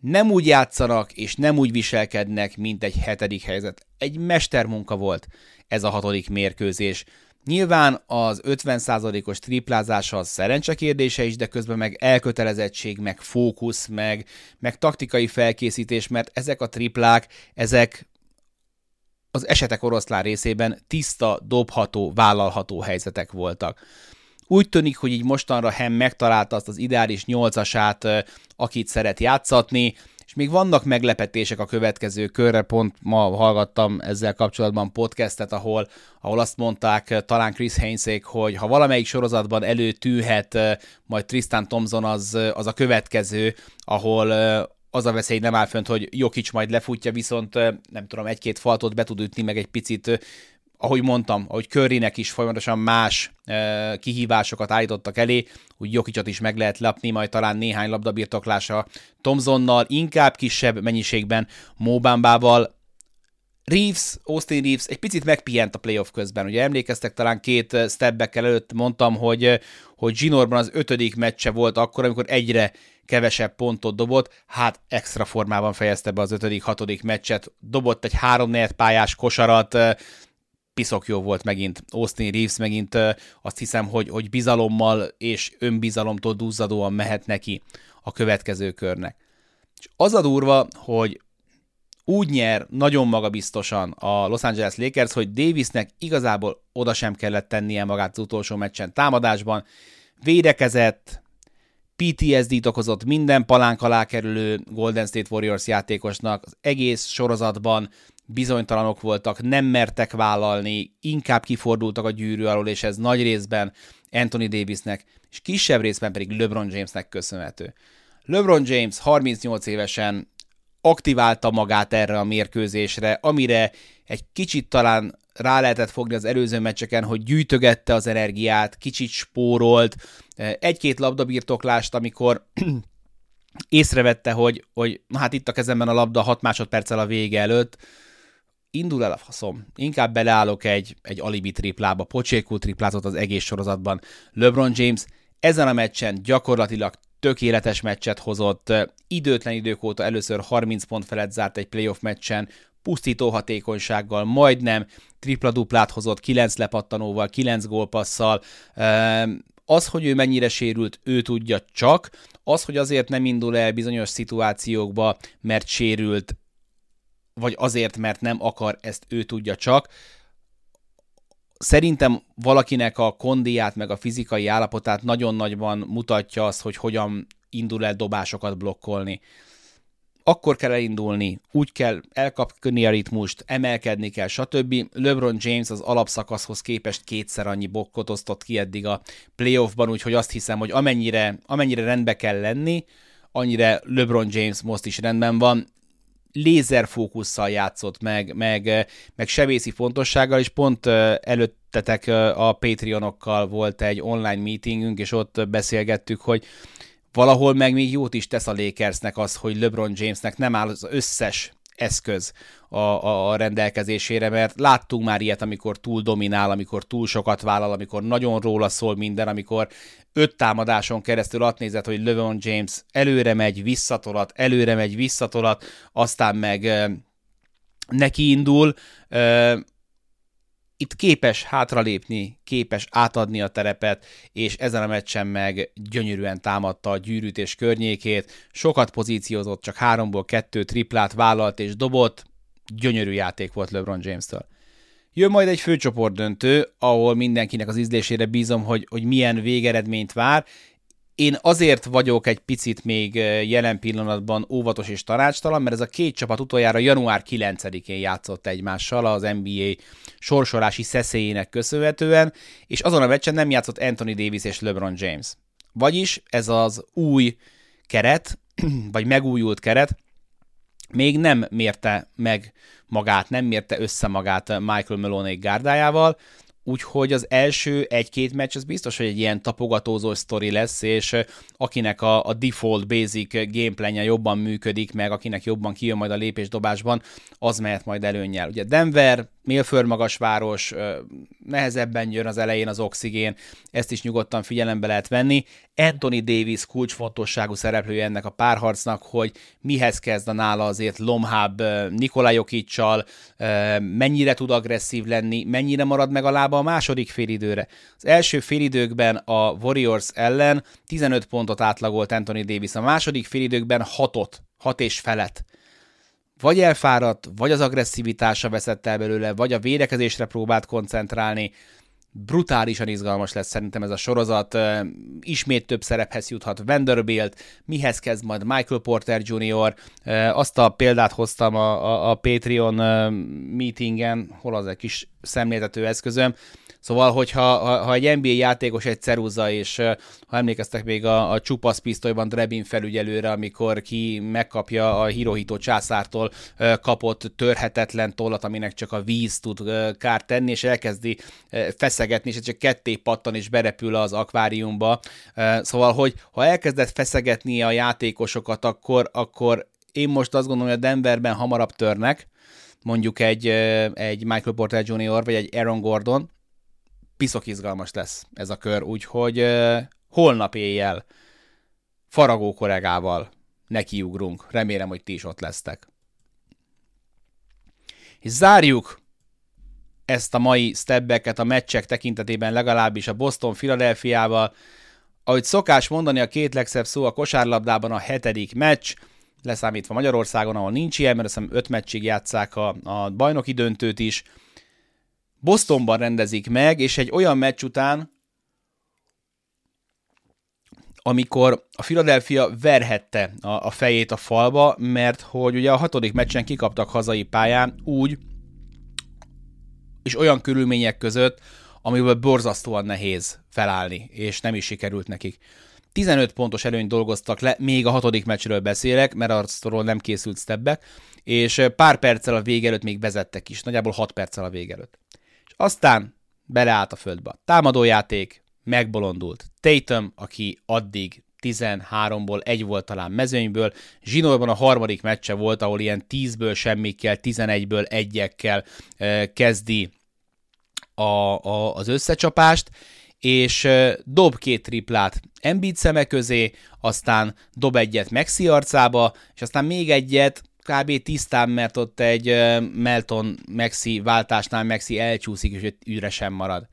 nem úgy játszanak, és nem úgy viselkednek, mint egy hetedik helyzet. Egy mestermunka volt ez a hatodik mérkőzés. Nyilván az 50%-os triplázása az szerencse kérdése is, de közben meg elkötelezettség, meg fókusz, meg, meg taktikai felkészítés, mert ezek a triplák, ezek az esetek oroszlán részében tiszta, dobható, vállalható helyzetek voltak. Úgy tűnik, hogy így mostanra Hem megtalálta azt az ideális nyolcasát, akit szeret játszatni, és még vannak meglepetések a következő körre, pont ma hallgattam ezzel kapcsolatban podcastet, ahol, ahol azt mondták talán Chris Hainsek, hogy ha valamelyik sorozatban előtűhet majd Tristan Thompson, az, az a következő, ahol az a veszély nem áll fönt, hogy Jokic majd lefutja, viszont nem tudom, egy-két faltot be tud ütni, meg egy picit ahogy mondtam, ahogy Currynek is folyamatosan más e, kihívásokat állítottak elé, úgy Jokicsot is meg lehet lapni, majd talán néhány labdabirtoklása Tomzonnal, inkább kisebb mennyiségben Mobambával, Reeves, Austin Reeves egy picit megpihent a playoff közben. Ugye emlékeztek, talán két stepback előtt mondtam, hogy, hogy Ginorban az ötödik meccse volt akkor, amikor egyre kevesebb pontot dobott, hát extra formában fejezte be az ötödik, hatodik meccset, dobott egy három pályás kosarat, piszok jó volt megint Austin Reeves, megint azt hiszem, hogy, hogy bizalommal és önbizalomtól duzzadóan mehet neki a következő körnek. És az a durva, hogy úgy nyer nagyon magabiztosan a Los Angeles Lakers, hogy Davisnek igazából oda sem kellett tennie magát az utolsó meccsen támadásban, védekezett, PTSD-t okozott minden palánk alá kerülő Golden State Warriors játékosnak, az egész sorozatban bizonytalanok voltak, nem mertek vállalni, inkább kifordultak a gyűrű alól, és ez nagy részben Anthony Davisnek, és kisebb részben pedig LeBron Jamesnek köszönhető. LeBron James 38 évesen aktiválta magát erre a mérkőzésre, amire egy kicsit talán rá lehetett fogni az előző meccseken, hogy gyűjtögette az energiát, kicsit spórolt, egy-két labdabirtoklást, amikor észrevette, hogy, hogy na hát itt a kezemben a labda 6 másodperccel a vége előtt, indul el a faszom. Inkább beleállok egy, egy alibi triplába, pocsékú triplázott az egész sorozatban. LeBron James ezen a meccsen gyakorlatilag tökéletes meccset hozott, időtlen idők óta először 30 pont felett zárt egy playoff meccsen, pusztító hatékonysággal, majdnem tripla-duplát hozott, 9 lepattanóval, 9 gólpasszal. Az, hogy ő mennyire sérült, ő tudja csak. Az, hogy azért nem indul el bizonyos szituációkba, mert sérült, vagy azért, mert nem akar, ezt ő tudja csak. Szerintem valakinek a kondiát, meg a fizikai állapotát nagyon nagyban mutatja az, hogy hogyan indul el dobásokat blokkolni. Akkor kell elindulni, úgy kell elkapni a ritmust, emelkedni kell, stb. LeBron James az alapszakaszhoz képest kétszer annyi bokkot osztott ki eddig a playoffban, úgyhogy azt hiszem, hogy amennyire, amennyire rendbe kell lenni, annyira LeBron James most is rendben van lézerfókusszal játszott meg, meg, meg sebészi fontossággal, és pont előttetek a Patreonokkal volt egy online meetingünk, és ott beszélgettük, hogy valahol meg még jót is tesz a Lakersnek az, hogy LeBron Jamesnek nem áll az összes eszköz a, a, a rendelkezésére, mert láttunk már ilyet, amikor túl dominál, amikor túl sokat vállal, amikor nagyon róla szól minden, amikor öt támadáson keresztül azt nézett, hogy LeBron James előre megy, visszatolat, előre megy, visszatolat, aztán meg neki indul, itt képes hátralépni, képes átadni a terepet, és ezen a meccsen meg gyönyörűen támadta a gyűrűtés környékét, sokat pozíciózott, csak háromból kettő triplát vállalt és dobott, gyönyörű játék volt LeBron James-től. Jön majd egy főcsoport döntő, ahol mindenkinek az ízlésére bízom, hogy, hogy milyen végeredményt vár. Én azért vagyok egy picit még jelen pillanatban óvatos és tanácstalan, mert ez a két csapat utoljára január 9-én játszott egymással az NBA sorsolási szeszélyének köszönhetően, és azon a meccsen nem játszott Anthony Davis és LeBron James. Vagyis ez az új keret, vagy megújult keret, még nem mérte meg magát, nem mérte össze magát Michael Maloney gárdájával, úgyhogy az első egy-két meccs az biztos, hogy egy ilyen tapogatózó sztori lesz, és akinek a, a default basic gameplanje jobban működik, meg akinek jobban kijön majd a lépésdobásban, az mehet majd előnyel. Ugye Denver mélföldmagas város, nehezebben jön az elején az oxigén, ezt is nyugodtan figyelembe lehet venni. Anthony Davis kulcsfontosságú szereplője ennek a párharcnak, hogy mihez kezd a nála azért Lomháb Nikolaj Jokicsal, mennyire tud agresszív lenni, mennyire marad meg a lába a második félidőre. Az első félidőkben a Warriors ellen 15 pontot átlagolt Anthony Davis, a második félidőkben 6-ot, 6 és felett vagy elfáradt, vagy az agresszivitása veszett el belőle, vagy a védekezésre próbált koncentrálni. Brutálisan izgalmas lesz szerintem ez a sorozat. Ismét több szerephez juthat Vanderbilt, mihez kezd majd Michael Porter Jr. Azt a példát hoztam a, a, a Patreon meetingen, hol az egy kis szemléltető eszközöm, Szóval, hogyha ha, ha egy NBA játékos egy ceruza, és ha emlékeztek még a, a csupasz pisztolyban Drebin felügyelőre, amikor ki megkapja a Hirohito császártól kapott törhetetlen tollat, aminek csak a víz tud kárt tenni, és elkezdi feszegetni, és csak ketté pattan, és berepül az akváriumba. Szóval, hogy ha elkezdett feszegetni a játékosokat, akkor, akkor én most azt gondolom, hogy a Denverben hamarabb törnek, mondjuk egy, egy Michael Porter Jr. vagy egy Aaron Gordon, piszok izgalmas lesz ez a kör, úgyhogy holnap éjjel faragó kollégával nekiugrunk. Remélem, hogy ti is ott lesztek. És zárjuk ezt a mai stebbeket a meccsek tekintetében legalábbis a Boston Philadelphiával. Ahogy szokás mondani, a két legszebb szó a kosárlabdában a hetedik meccs, leszámítva Magyarországon, ahol nincs ilyen, mert azt öt meccsig játszák a, a bajnoki döntőt is. Bostonban rendezik meg, és egy olyan meccs után, amikor a Philadelphia verhette a, a fejét a falba, mert hogy ugye a hatodik meccsen kikaptak hazai pályán úgy, és olyan körülmények között, amiből borzasztóan nehéz felállni, és nem is sikerült nekik. 15 pontos előnyt dolgoztak le, még a hatodik meccsről beszélek, mert arról nem készült stebbek, és pár perccel a vége előtt még vezettek is, nagyjából 6 perccel a vége előtt. Aztán beleállt a földbe. Támadójáték, megbolondult. Tatum, aki addig 13-ból egy volt talán mezőnyből. Zsinórban a harmadik meccse volt, ahol ilyen 10-ből semmikkel, 11-ből egyekkel e, kezdi a, a, az összecsapást, és e, dob két triplát Embiid szeme közé, aztán dob egyet Maxi arcába, és aztán még egyet kb. tisztán, mert ott egy Melton Maxi váltásnál Maxi elcsúszik, és üresen marad.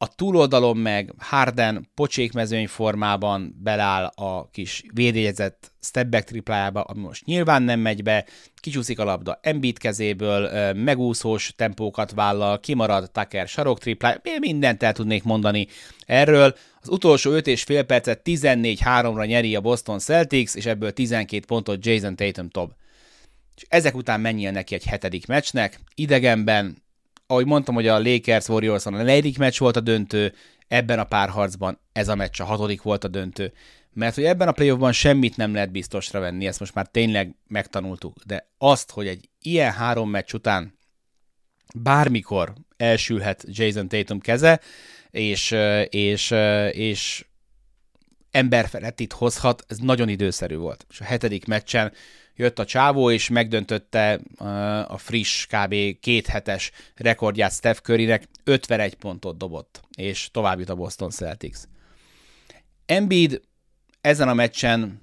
A túloldalon meg Harden pocsékmezőny formában beláll a kis védjegyezett stepback triplájába, ami most nyilván nem megy be, kicsúszik a labda Embiid kezéből, megúszós tempókat vállal, kimarad Tucker sarok triplája, mindent el tudnék mondani erről. Az utolsó 5 és fél percet 14-3-ra nyeri a Boston Celtics, és ebből 12 pontot Jason Tatum tob. És ezek után menjen neki egy hetedik meccsnek, idegenben, ahogy mondtam, hogy a Lakers warriors a negyedik meccs volt a döntő, ebben a párharcban ez a meccs a hatodik volt a döntő. Mert hogy ebben a playoffban semmit nem lehet biztosra venni, ezt most már tényleg megtanultuk, de azt, hogy egy ilyen három meccs után bármikor elsülhet Jason Tatum keze, és, és, és ember itt hozhat, ez nagyon időszerű volt. És a hetedik meccsen jött a csávó, és megdöntötte a friss, kb. két hetes rekordját Steph Currynek, 51 pontot dobott, és tovább jut a Boston Celtics. Embiid ezen a meccsen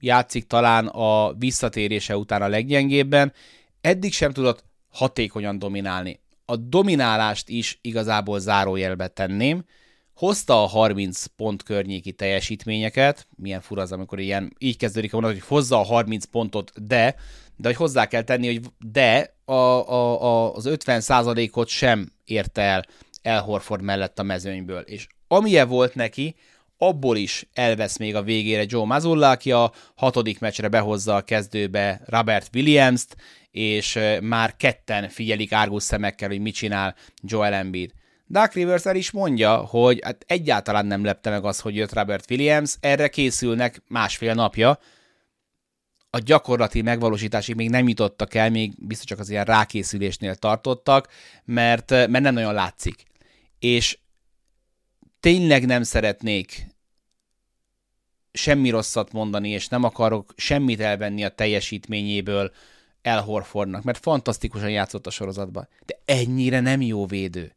játszik talán a visszatérése után a leggyengébben, eddig sem tudott hatékonyan dominálni. A dominálást is igazából zárójelbe tenném, hozta a 30 pont környéki teljesítményeket, milyen fura az, amikor ilyen, így kezdődik a mondat, hogy hozza a 30 pontot, de, de hogy hozzá kell tenni, hogy de a, a, a, az 50 ot sem érte el El Horford mellett a mezőnyből, és amilyen volt neki, abból is elvesz még a végére Joe Mazzulla, aki a hatodik meccsre behozza a kezdőbe Robert Williams-t, és már ketten figyelik árgus szemekkel, hogy mit csinál Joel Embiid. Dark Rivers el is mondja, hogy hát egyáltalán nem lepte meg az, hogy jött Robert Williams, erre készülnek másfél napja, a gyakorlati megvalósításig még nem jutottak el, még biztos csak az ilyen rákészülésnél tartottak, mert, mert nem nagyon látszik. És tényleg nem szeretnék semmi rosszat mondani, és nem akarok semmit elvenni a teljesítményéből El Horfordnak, mert fantasztikusan játszott a sorozatban, de ennyire nem jó védő.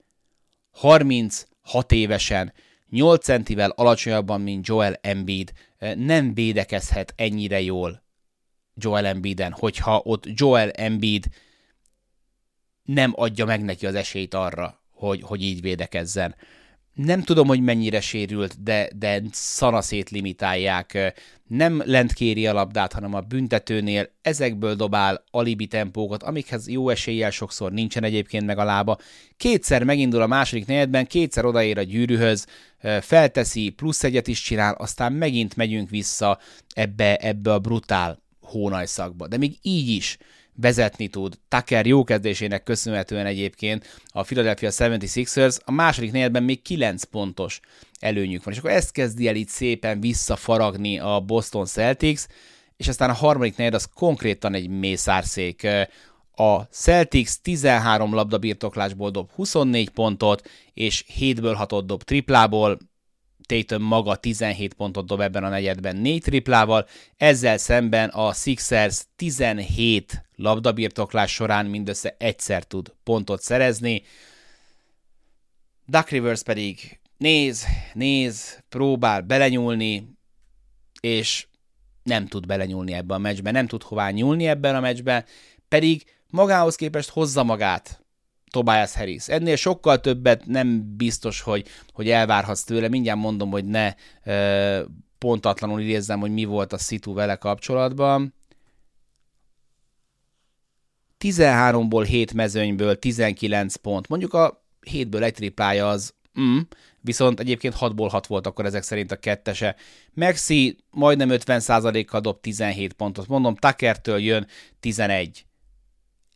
36 évesen, 8 centivel alacsonyabban, mint Joel Embiid, nem védekezhet ennyire jól Joel Embiiden, hogyha ott Joel Embiid nem adja meg neki az esélyt arra, hogy, hogy így védekezzen. Nem tudom, hogy mennyire sérült, de, de szanaszét limitálják. Nem lent kéri a labdát, hanem a büntetőnél ezekből dobál alibi tempókat, amikhez jó eséllyel sokszor nincsen egyébként meg a lába. Kétszer megindul a második negyedben, kétszer odaér a gyűrűhöz, felteszi, plusz egyet is csinál, aztán megint megyünk vissza ebbe, ebbe a brutál hónajszakba. De még így is vezetni tud. Tucker jó kezdésének köszönhetően egyébként a Philadelphia 76ers a második negyedben még 9 pontos előnyük van. És akkor ezt kezdi el itt szépen visszafaragni a Boston Celtics, és aztán a harmadik negyed az konkrétan egy mészárszék. A Celtics 13 labda birtoklásból dob 24 pontot, és 7-ből 6 dob triplából, Tatum maga 17 pontot dob ebben a negyedben 4 triplával, ezzel szemben a Sixers 17 labdabirtoklás során mindössze egyszer tud pontot szerezni. Duck Rivers pedig néz, néz, próbál belenyúlni, és nem tud belenyúlni ebbe a meccsbe, nem tud hová nyúlni ebben a meccsben, pedig magához képest hozza magát Tobias Harris. Ennél sokkal többet nem biztos, hogy, hogy elvárhatsz tőle. Mindjárt mondom, hogy ne e, pontatlanul idézzem, hogy mi volt a szitu vele kapcsolatban. 13-ból 7 mezőnyből 19 pont. Mondjuk a 7-ből egy triplája az mm, viszont egyébként 6-ból 6 volt akkor ezek szerint a kettese. Maxi majdnem 50%-kal dob 17 pontot. Mondom, Tuckertől jön 11.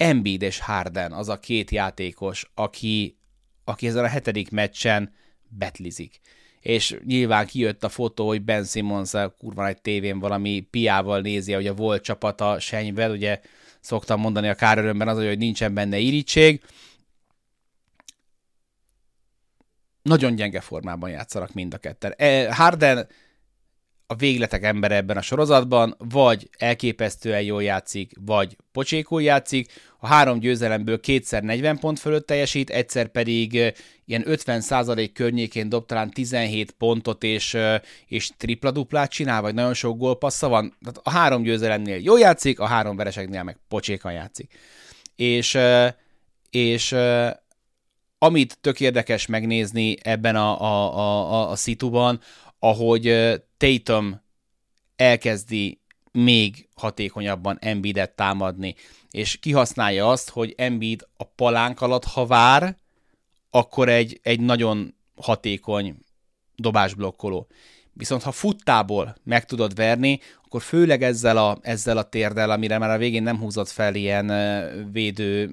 Embiid és Harden az a két játékos, aki, aki ezen a hetedik meccsen betlizik. És nyilván kijött a fotó, hogy Ben Simmons kurva egy tévén valami piával nézi, hogy a volt csapata senyvel, ugye szoktam mondani a kárörömben az, hogy nincsen benne irítség. Nagyon gyenge formában játszanak mind a ketten. E, Harden a végletek embere ebben a sorozatban, vagy elképesztően jól játszik, vagy pocsékul játszik. A három győzelemből kétszer 40 pont fölött teljesít, egyszer pedig ilyen 50% környékén dob talán 17 pontot és, és tripla-duplát csinál, vagy nagyon sok gólpassza van. Tehát a három győzelemnél jól játszik, a három vereseknél meg pocsékan játszik. És, és amit tök érdekes megnézni ebben a, a, a, a, a szituban, ahogy Tatum elkezdi még hatékonyabban Embiidet támadni, és kihasználja azt, hogy Embiid a palánk alatt, ha vár, akkor egy, egy nagyon hatékony dobásblokkoló. Viszont ha futtából meg tudod verni, akkor főleg ezzel a, ezzel a térdel, amire már a végén nem húzott fel ilyen védő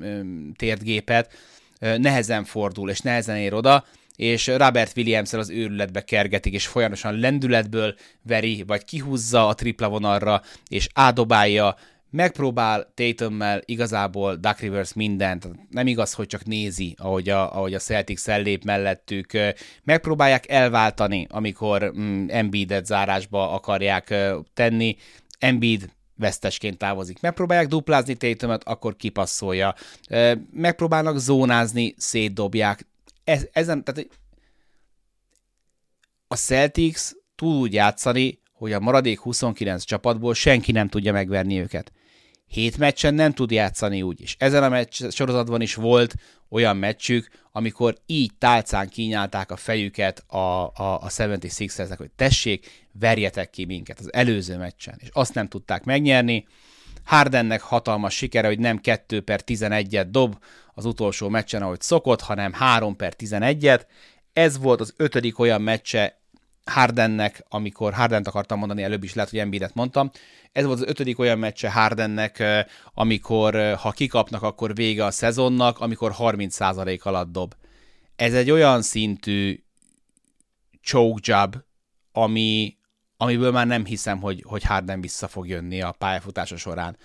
térdgépet, nehezen fordul, és nehezen ér oda, és Robert williams az őrületbe kergetik, és folyamatosan lendületből veri, vagy kihúzza a tripla vonalra, és ádobálja, megpróbál Tatum-mel igazából Duck Rivers mindent, nem igaz, hogy csak nézi, ahogy a, ahogy a Celtics ellép mellettük, megpróbálják elváltani, amikor mm, Embiidet zárásba akarják tenni, Embiid vesztesként távozik. Megpróbálják duplázni Tatumot, akkor kipasszolja. Megpróbálnak zónázni, szétdobják ez, ezen, tehát a Celtics tud játszani, hogy a maradék 29 csapatból senki nem tudja megverni őket. Hét meccsen nem tud játszani úgy is. Ezen a meccs sorozatban is volt olyan meccsük, amikor így tálcán kínálták a fejüket a, a, a 76 hogy tessék, verjetek ki minket az előző meccsen. És azt nem tudták megnyerni. Hardennek hatalmas sikere, hogy nem 2 per 11-et dob az utolsó meccsen, ahogy szokott, hanem 3 per 11-et. Ez volt az ötödik olyan meccse Hardennek, amikor Hardent akartam mondani, előbb is lehet, hogy Embiidet mondtam. Ez volt az ötödik olyan meccse Hardennek, amikor ha kikapnak, akkor vége a szezonnak, amikor 30% alatt dob. Ez egy olyan szintű choke job, ami, amiből már nem hiszem, hogy, hogy Harden vissza fog jönni a pályafutása során.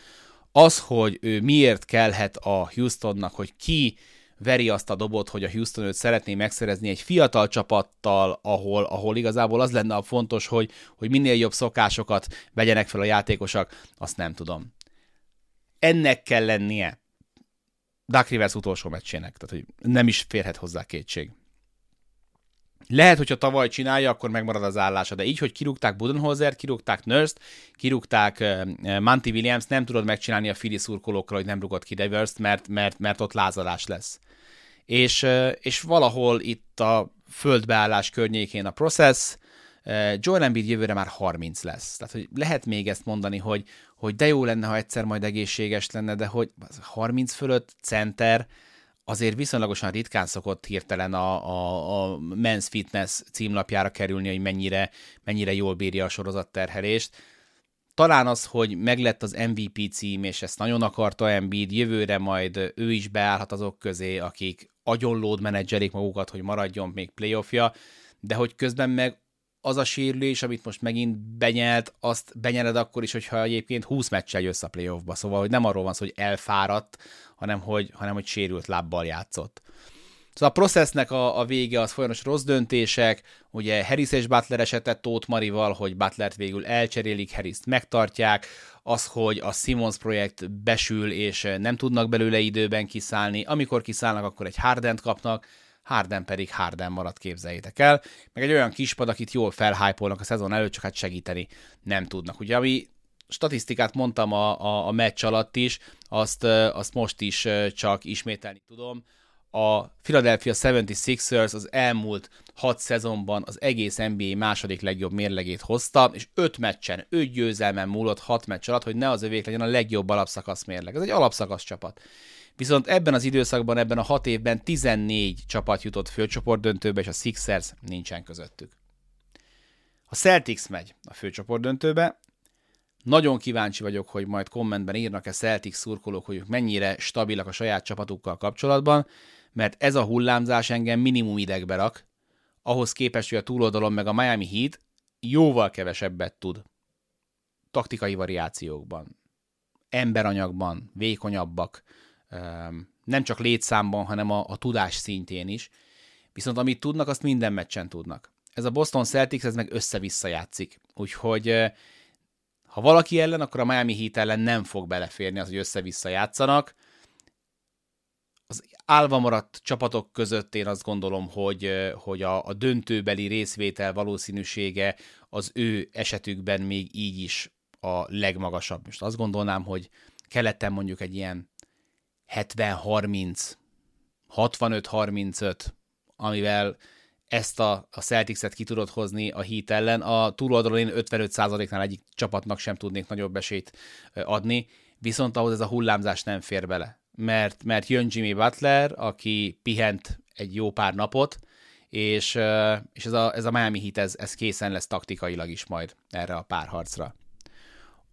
Az, hogy ő miért kellhet a Houstonnak, hogy ki veri azt a dobot, hogy a Houston őt szeretné megszerezni egy fiatal csapattal, ahol, ahol igazából az lenne a fontos, hogy, hogy minél jobb szokásokat vegyenek fel a játékosok, azt nem tudom. ennek kell lennie Duck Rivers utolsó meccsének, tehát hogy nem is férhet hozzá kétség. Lehet, hogyha tavaly csinálja, akkor megmarad az állása, de így, hogy kirúgták Budenholzer, kirúgták Nurse-t, kirúgták uh, Monty Williams, nem tudod megcsinálni a Philly szurkolókra, hogy nem rugott ki Devers-t, mert, mert, mert ott lázadás lesz. És, uh, és valahol itt a földbeállás környékén a process, uh, Joel Embiid jövőre már 30 lesz. Tehát, hogy lehet még ezt mondani, hogy, hogy de jó lenne, ha egyszer majd egészséges lenne, de hogy 30 fölött center, azért viszonylagosan ritkán szokott hirtelen a, a, a Men's Fitness címlapjára kerülni, hogy mennyire, mennyire jól bírja a sorozatterhelést. Talán az, hogy meglett az MVP cím, és ezt nagyon akarta Embiid, jövőre majd ő is beállhat azok közé, akik agyonlód menedzselik magukat, hogy maradjon még playoffja, de hogy közben meg az a sérülés, amit most megint benyelt, azt benyeled akkor is, hogyha egyébként 20 meccsel jössz a playoffba. Szóval, hogy nem arról van szó, hogy elfáradt, hanem hogy, hanem hogy sérült lábbal játszott. Szóval a processznek a, a vége az folyamatos rossz döntések, ugye Harris és Butler esetet Tóth Marival, hogy Butlert végül elcserélik, harris megtartják, az, hogy a Simons projekt besül, és nem tudnak belőle időben kiszállni, amikor kiszállnak, akkor egy Hardent kapnak, Harden pedig Harden maradt, képzeljétek el. Meg egy olyan kispad, akit jól felhájpolnak a szezon előtt, csak hát segíteni nem tudnak. Ugye, ami statisztikát mondtam a, a, a meccs alatt is, azt, azt most is csak ismételni tudom. A Philadelphia 76ers az elmúlt hat szezonban az egész NBA második legjobb mérlegét hozta, és öt meccsen, öt győzelmen múlott hat meccs alatt, hogy ne az övék legyen a legjobb alapszakasz mérleg. Ez egy alapszakasz csapat. Viszont ebben az időszakban, ebben a hat évben 14 csapat jutott főcsoport döntőbe, és a Sixers nincsen közöttük. A Celtics megy a főcsoport döntőbe. Nagyon kíváncsi vagyok, hogy majd kommentben írnak-e Celtics szurkolók, hogy mennyire stabilak a saját csapatukkal kapcsolatban, mert ez a hullámzás engem minimum idegbe rak, ahhoz képest, hogy a túloldalon meg a Miami Heat jóval kevesebbet tud taktikai variációkban, emberanyagban, vékonyabbak, nem csak létszámban, hanem a, a tudás szintjén is. Viszont amit tudnak, azt minden meccsen tudnak. Ez a Boston Celtics, ez meg össze-vissza játszik. Úgyhogy ha valaki ellen, akkor a Miami Heat ellen nem fog beleférni az, hogy össze-vissza játszanak. Az álva maradt csapatok között én azt gondolom, hogy, hogy a, a döntőbeli részvétel valószínűsége az ő esetükben még így is a legmagasabb. Most azt gondolnám, hogy keleten mondjuk egy ilyen 70-30, 65-35, amivel ezt a, a Celtics-et ki tudod hozni a Heat ellen. A túloldalon én 55%-nál egyik csapatnak sem tudnék nagyobb esélyt adni, viszont ahhoz ez a hullámzás nem fér bele. Mert, mert jön Jimmy Butler, aki pihent egy jó pár napot, és, és ez, a, ez a Miami Heat, ez, ez készen lesz taktikailag is majd erre a párharcra.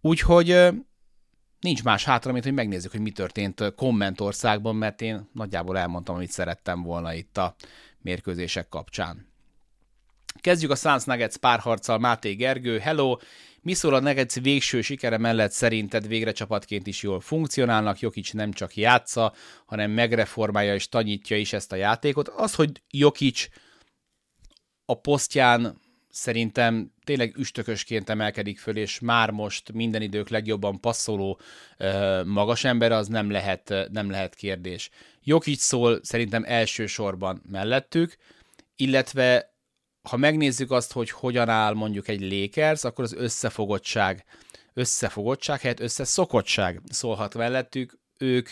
Úgyhogy nincs más hátra, mint hogy megnézzük, hogy mi történt kommentországban, mert én nagyjából elmondtam, amit szerettem volna itt a mérkőzések kapcsán. Kezdjük a Suns Nuggets párharccal Máté Gergő. Hello! Mi szól a Nuggets végső sikere mellett szerinted végre csapatként is jól funkcionálnak? Jokic nem csak játsza, hanem megreformálja és tanítja is ezt a játékot. Az, hogy Jokic a posztján szerintem tényleg üstökösként emelkedik föl, és már most minden idők legjobban passzoló magas ember, az nem lehet, nem lehet kérdés. Jokic szól szerintem elsősorban mellettük, illetve ha megnézzük azt, hogy hogyan áll mondjuk egy Lakers, akkor az összefogottság, összefogottság helyett összeszokottság szólhat mellettük. Ők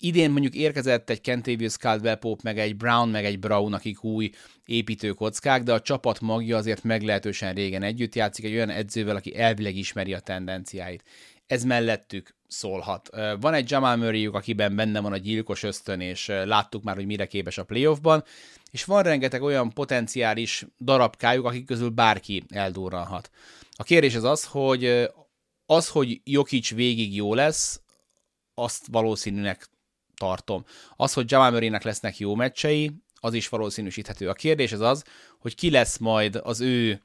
idén mondjuk érkezett egy Kentavious Caldwell Pope, meg egy Brown, meg egy Brown, akik új építőkockák, de a csapat magja azért meglehetősen régen együtt játszik egy olyan edzővel, aki elvileg ismeri a tendenciáit. Ez mellettük szólhat. Van egy Jamal murray akiben benne van a gyilkos ösztön, és láttuk már, hogy mire képes a playoffban, és van rengeteg olyan potenciális darabkájuk, akik közül bárki eldurranhat. A kérdés az az, hogy az, hogy Jokic végig jó lesz, azt valószínűnek tartom. Az, hogy Jamal Murray-nek lesznek jó meccsei, az is valószínűsíthető. A kérdés az az, hogy ki lesz majd az ő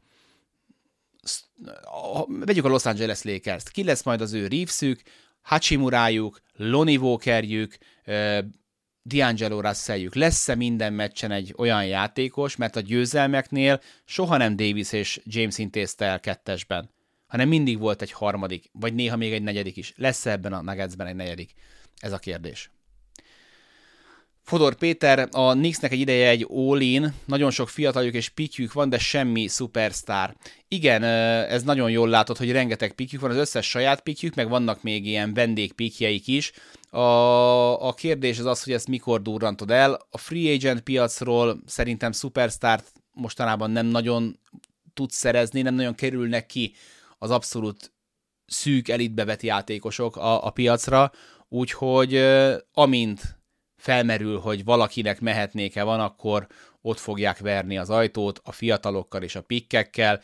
vegyük a Los Angeles Lakers-t, ki lesz majd az ő Reevesük, Hachimurájuk, Lonnie Walkerjük, D'Angelo Russelljük. Lesz-e minden meccsen egy olyan játékos, mert a győzelmeknél soha nem Davis és James intézte el kettesben, hanem mindig volt egy harmadik, vagy néha még egy negyedik is. Lesz-e ebben a Nuggetsben egy negyedik? Ez a kérdés. Fodor Péter, a Knicksnek egy ideje egy all nagyon sok fiataljuk és pikjük van, de semmi szupersztár. Igen, ez nagyon jól látod, hogy rengeteg pikjük van, az összes saját pikjük, meg vannak még ilyen vendégpikjeik is. A, a kérdés az az, hogy ezt mikor durrantod el. A free agent piacról szerintem szupersztárt mostanában nem nagyon tudsz szerezni, nem nagyon kerülnek ki az abszolút szűk elitbe játékosok a, a piacra, úgyhogy amint felmerül, hogy valakinek mehetnéke van, akkor ott fogják verni az ajtót a fiatalokkal és a pikkekkel.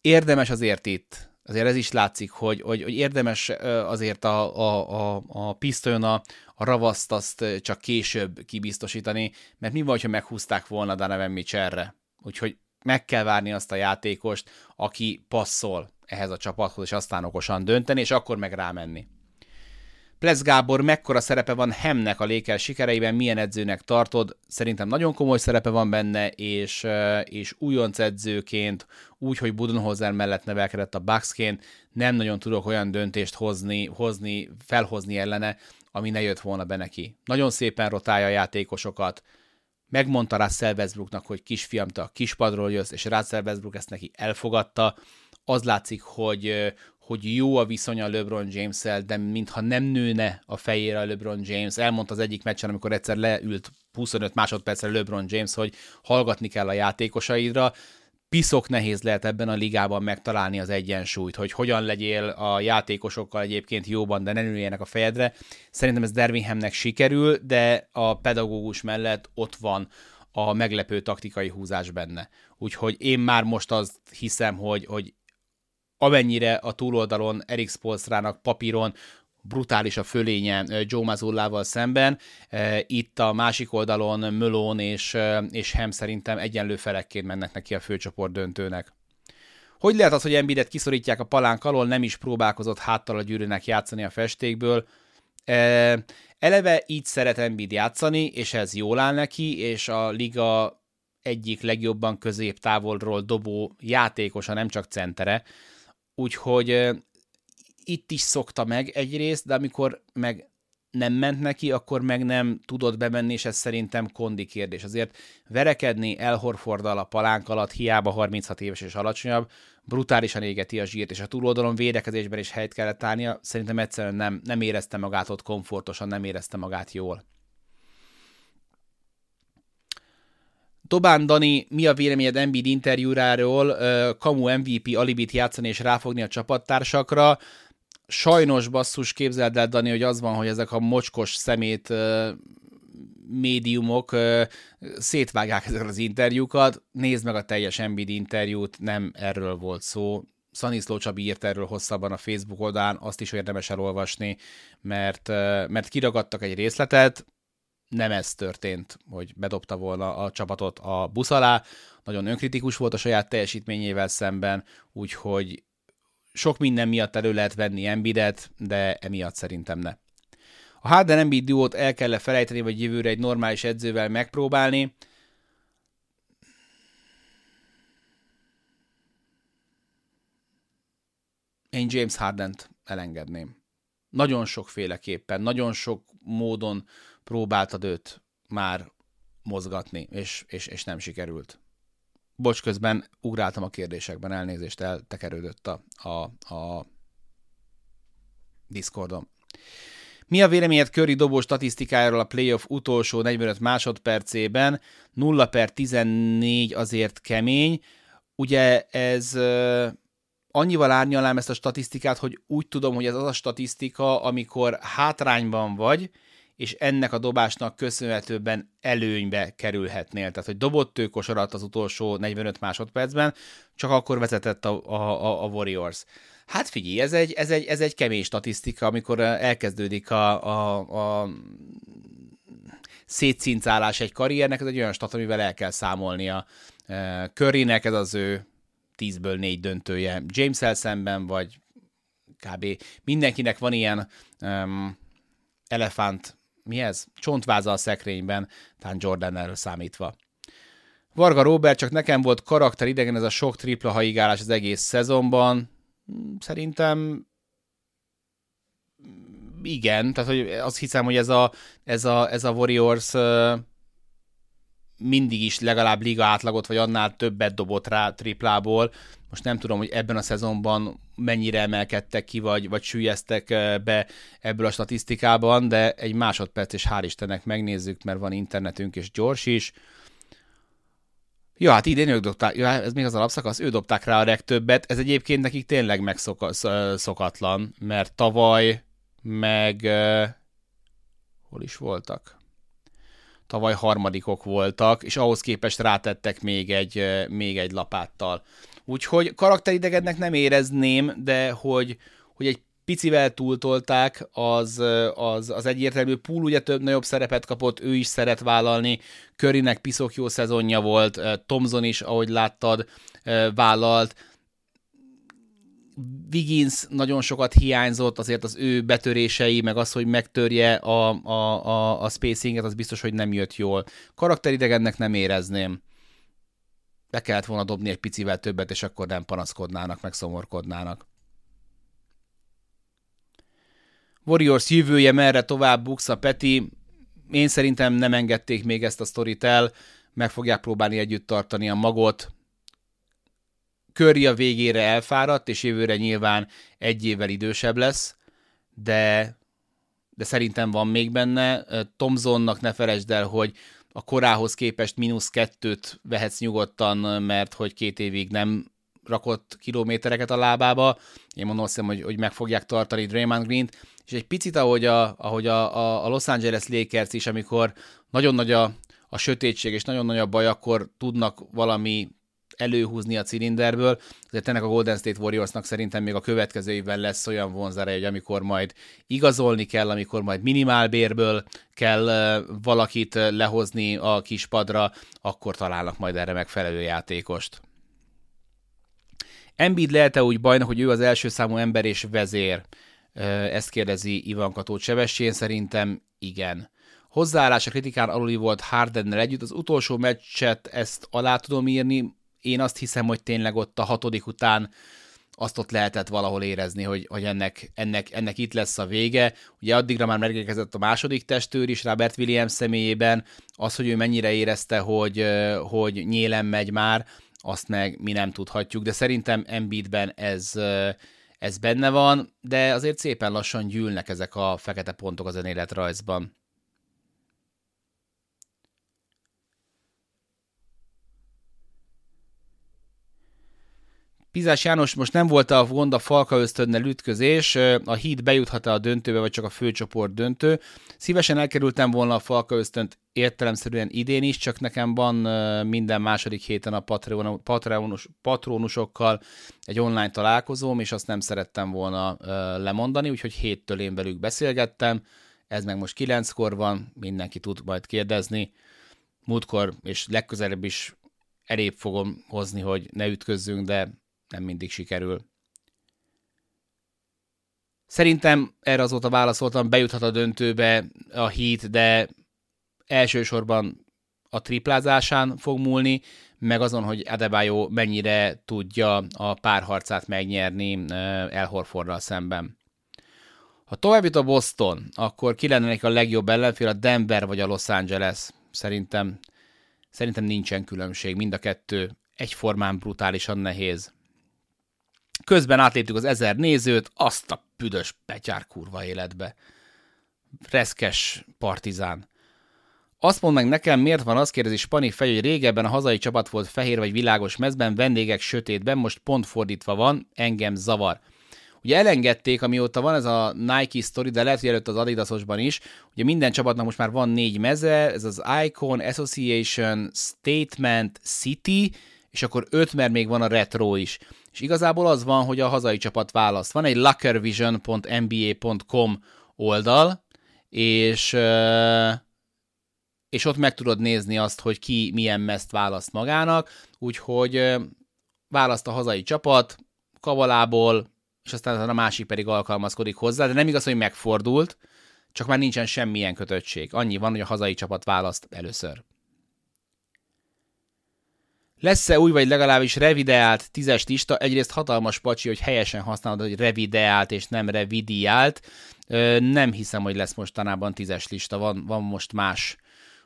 Érdemes azért itt, azért ez is látszik, hogy, hogy, hogy érdemes azért a, a, a, a pisztolyon a, a ravaszt azt csak később kibiztosítani, mert mi van, ha meghúzták volna Donovan Mitchellre? Úgyhogy meg kell várni azt a játékost, aki passzol ehhez a csapathoz, és aztán okosan dönteni, és akkor meg rámenni. Plesz Gábor, mekkora szerepe van Hemnek a Lékel sikereiben, milyen edzőnek tartod? Szerintem nagyon komoly szerepe van benne, és, és újonc edzőként, úgy, hogy Budenholzer mellett nevelkedett a Bucksként, nem nagyon tudok olyan döntést hozni, hozni, felhozni ellene, ami ne jött volna be neki. Nagyon szépen rotálja a játékosokat, megmondta Russell Westbrooknak, hogy kisfiam, te a kispadról jössz, és Russell Westbrook ezt neki elfogadta. Az látszik, hogy, hogy jó a viszony a LeBron james de mintha nem nőne a fejére a LeBron James. Elmondta az egyik meccsen, amikor egyszer leült 25 másodpercre LeBron James, hogy hallgatni kell a játékosaidra. Piszok nehéz lehet ebben a ligában megtalálni az egyensúlyt, hogy hogyan legyél a játékosokkal egyébként jóban, de ne üljenek a fejedre. Szerintem ez Dervinhamnek sikerül, de a pedagógus mellett ott van a meglepő taktikai húzás benne. Úgyhogy én már most azt hiszem, hogy, hogy amennyire a túloldalon Erik Spolstrának papíron brutális a fölénye Joe Mazzullával szemben. Itt a másik oldalon Mölón és, és Hem szerintem egyenlő felekként mennek neki a főcsoport döntőnek. Hogy lehet az, hogy Embiidet kiszorítják a palánk alól, nem is próbálkozott háttal a gyűrűnek játszani a festékből? Eleve így szeret Embiid játszani, és ez jól áll neki, és a liga egyik legjobban középtávolról dobó játékosa, nem csak centere, úgyhogy itt is szokta meg egyrészt, de amikor meg nem ment neki, akkor meg nem tudott bemenni, és ez szerintem kondi kérdés. Azért verekedni El Horforddal a palánk alatt, hiába 36 éves és alacsonyabb, brutálisan égeti a zsírt, és a túloldalon védekezésben is helyt kellett állnia, szerintem egyszerűen nem, nem érezte magát ott komfortosan, nem érezte magát jól. Dobán Dani, mi a véleményed Embiid interjúráról, kamu MVP alibit játszani és ráfogni a csapattársakra? Sajnos basszus, képzeld el, Dani, hogy az van, hogy ezek a mocskos szemét médiumok szétvágják ezeket az interjúkat. Nézd meg a teljes Embiid interjút, nem erről volt szó. Szaniszló Csabi írt erről hosszabban a Facebook oldalán, azt is érdemes elolvasni, mert, mert kiragadtak egy részletet, nem ez történt, hogy bedobta volna a csapatot a busz alá, nagyon önkritikus volt a saját teljesítményével szemben, úgyhogy sok minden miatt elő lehet venni Embiidet, de emiatt szerintem ne. A Harden Embiid duót el kell felejteni, vagy jövőre egy normális edzővel megpróbálni. Én James Hardent elengedném. Nagyon sokféleképpen, nagyon sok módon próbáltad őt már mozgatni, és, és, és nem sikerült. Bocs, közben ugráltam a kérdésekben, elnézést, eltekerődött a, a, a Discordon. Mi a véleményed Curry dobó statisztikájáról a playoff utolsó 45 másodpercében? 0 per 14 azért kemény. Ugye ez annyival árnyalám ezt a statisztikát, hogy úgy tudom, hogy ez az a statisztika, amikor hátrányban vagy, és ennek a dobásnak köszönhetőben előnybe kerülhetnél. Tehát, hogy dobott ő kosarat az utolsó 45 másodpercben, csak akkor vezetett a, a, a Warriors. Hát figyelj, ez egy, ez, egy, ez egy kemény statisztika, amikor elkezdődik a, a, a szétszincálás egy karriernek, ez egy olyan stat, amivel el kell számolnia. Currynek ez az ő 10-ből 4 döntője. James-el szemben, vagy kb. mindenkinek van ilyen um, elefánt mi ez? Csontváza a szekrényben, talán Jordan erről számítva. Varga Robert, csak nekem volt karakter idegen ez a sok tripla haigálás az egész szezonban. Szerintem igen, tehát hogy azt hiszem, hogy ez a, ez a, ez a Warriors mindig is legalább liga átlagot, vagy annál többet dobott rá triplából. Most nem tudom, hogy ebben a szezonban mennyire emelkedtek ki, vagy, vagy sűjeztek be ebből a statisztikában, de egy másodperc, és hál' Istennek megnézzük, mert van internetünk, és gyors is. Ja, hát idén ők dobták, ja, ez még az alapszakasz, ő dobták rá a legtöbbet, ez egyébként nekik tényleg megszokatlan, mert tavaly meg uh, hol is voltak? Tavaly harmadikok voltak, és ahhoz képest rátettek még egy, még egy lapáttal. Úgyhogy karakteridegednek nem érezném, de hogy, hogy egy picivel túltolták, az, az, az egyértelmű. Pool ugye több nagyobb szerepet kapott, ő is szeret vállalni, Körinek piszok jó szezonja volt, Thomson is, ahogy láttad, vállalt, Wiggins nagyon sokat hiányzott, azért az ő betörései, meg az, hogy megtörje a, a, a, a spacinget, az biztos, hogy nem jött jól. Karakteridegennek nem érezném. Be kellett volna dobni egy picivel többet, és akkor nem panaszkodnának, meg szomorkodnának. Warriors jövője merre tovább buksz a Peti. Én szerintem nem engedték még ezt a sztorit el, meg fogják próbálni együtt tartani a magot, Curry a végére elfáradt, és jövőre nyilván egy évvel idősebb lesz, de, de szerintem van még benne. Tomzonnak ne felejtsd el, hogy a korához képest mínusz kettőt vehetsz nyugodtan, mert hogy két évig nem rakott kilométereket a lábába. Én mondom azt hogy, hogy meg fogják tartani Draymond Green-t, és egy picit ahogy a, ahogy a, a Los Angeles Lakers is, amikor nagyon nagy a, a sötétség és nagyon nagy a baj, akkor tudnak valami előhúzni a cilinderből, azért ennek a Golden State Warriorsnak szerintem még a következő évben lesz olyan vonzere, hogy amikor majd igazolni kell, amikor majd minimálbérből kell valakit lehozni a kispadra, akkor találnak majd erre megfelelő játékost. Embiid lehet-e úgy bajnak, hogy ő az első számú ember és vezér? Ezt kérdezi Ivan Katót Sebessén, szerintem igen. Hozzáállás a kritikán aluli volt Hardennel együtt. Az utolsó meccset ezt alá tudom írni, én azt hiszem, hogy tényleg ott a hatodik után azt ott lehetett valahol érezni, hogy, hogy ennek, ennek, ennek itt lesz a vége. Ugye addigra már megérkezett a második testőr is, Robert Williams személyében, az, hogy ő mennyire érezte, hogy, hogy nyélen megy már, azt meg mi nem tudhatjuk, de szerintem Embiidben ez, ez benne van, de azért szépen lassan gyűlnek ezek a fekete pontok az önéletrajzban. Pizás János, most nem volt a gond a Falka ösztönnel ütközés, a híd bejuthat-e a döntőbe, vagy csak a főcsoport döntő. Szívesen elkerültem volna a Falka ösztönt értelemszerűen idén is, csak nekem van minden második héten a Patreon, Patreonus, patronusokkal egy online találkozóm, és azt nem szerettem volna lemondani, úgyhogy héttől én velük beszélgettem, ez meg most kilenckor van, mindenki tud majd kérdezni. Múltkor és legközelebb is elébb fogom hozni, hogy ne ütközzünk, de nem mindig sikerül. Szerintem erre azóta válaszoltam, bejuthat a döntőbe a hit, de elsősorban a triplázásán fog múlni, meg azon, hogy Adebayo mennyire tudja a párharcát megnyerni El Horfordral szemben. Ha tovább jut a Boston, akkor ki lenne a legjobb ellenfél, a Denver vagy a Los Angeles? Szerintem, szerintem nincsen különbség, mind a kettő egyformán brutálisan nehéz. Közben átléptük az ezer nézőt, azt a büdös petyár kurva életbe. Reszkes partizán. Azt mondd meg nekem, miért van az, kérdezi Spani fej, hogy régebben a hazai csapat volt fehér vagy világos mezben, vendégek sötétben, most pont fordítva van, engem zavar. Ugye elengedték, amióta van ez a Nike story, de lehet, hogy előtt az Adidasosban is, ugye minden csapatnak most már van négy meze, ez az Icon, Association, Statement, City, és akkor öt, mert még van a Retro is. És igazából az van, hogy a hazai csapat választ. Van egy luckervision.nba.com oldal, és, és ott meg tudod nézni azt, hogy ki milyen meszt választ magának, úgyhogy választ a hazai csapat, kavalából, és aztán a másik pedig alkalmazkodik hozzá, de nem igaz, hogy megfordult, csak már nincsen semmilyen kötöttség. Annyi van, hogy a hazai csapat választ először. Lesz-e új, vagy legalábbis revideált tízes lista? Egyrészt hatalmas pacsi, hogy helyesen használod, hogy revideált és nem revidiált. Nem hiszem, hogy lesz mostanában tízes lista, van, van most más